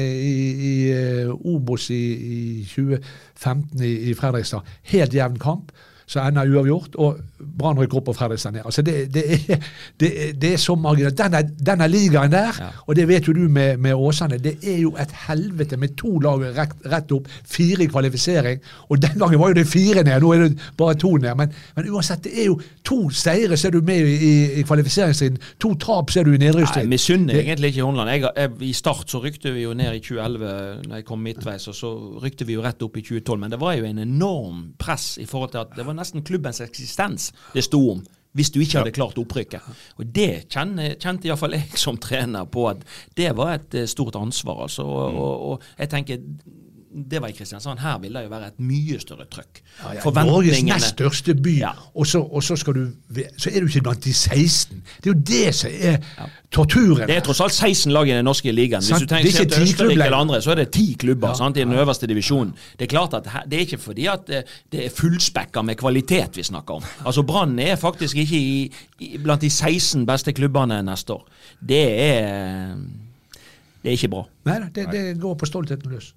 i uh, Obos i, i 2015 i, i Fredrikstad. Helt jevn kamp så ender uavgjort, og Brann rykker opp og Fredrikstad ned. Altså det, det, er, det, det, er, så marginalt. Denne, denne ligaen der, ja. og det vet jo du med, med, Åsane, det er jo et helvete med to lag rett, rett, opp, fire i kvalifisering. Og den gangen var jo det fire ned, nå er det bare to ned. Men, men uansett, det er jo to seire så er du med i, i kvalifiseringstiden, to tap så er du i nedrykksstriden. Jeg misunner egentlig ikke. Jeg, jeg, I start så rykte vi jo ned i 2011 når jeg kom midtveis, og så rykte vi jo rett opp i 2012. Men det var jo en enorm press i forhold til at det var nesten klubbens eksistens det sto om. Hvis du ikke hadde klart opprykket. Og Det kjente, kjente iallfall jeg som trener på at det var et eh, stort ansvar. altså. Og, og, og jeg tenker det var i Kristiansand. Her vil det jo være et mye større trøkk. Ja, ja, Norges nest største by, ja. og, så, og så, du, så er du ikke blant de 16. Det er jo det som er torturen. Det er tross alt 16 lag i den norske ligaen. Hvis du tenker til Østerrike eller andre, så er det ti klubber sant, i den øverste divisjonen. Det er klart at det er ikke fordi at det, det er fullspekka med kvalitet vi snakker om. Altså Brann er faktisk ikke i, i, blant de 16 beste klubbene neste år. Det er det er ikke bra. Nei, det, det går på stoltheten løs.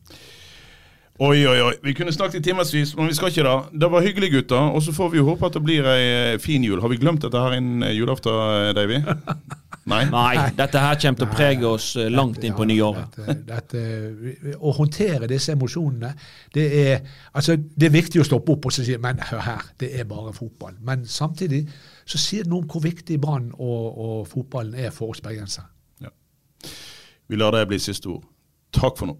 Oi, oi, oi. Vi kunne snakket i timevis, men vi skal ikke da. Det var hyggelig, gutter. Og så får vi jo håpe at det blir ei eh, fin jul. Har vi glemt dette her innen eh, julaften, eh, Davy? [laughs] Nei? Nei. Dette her kommer til å prege oss langt inn på nyåret. Dette, dette, å håndtere disse emosjonene, det er, altså, det er viktig å stoppe opp og si men hør her, det er bare fotball. Men samtidig så sier det noe om hvor viktig Brann og, og, fotballen er for oss bergensere. Ja. Vi lar det bli siste ord. Takk for nå.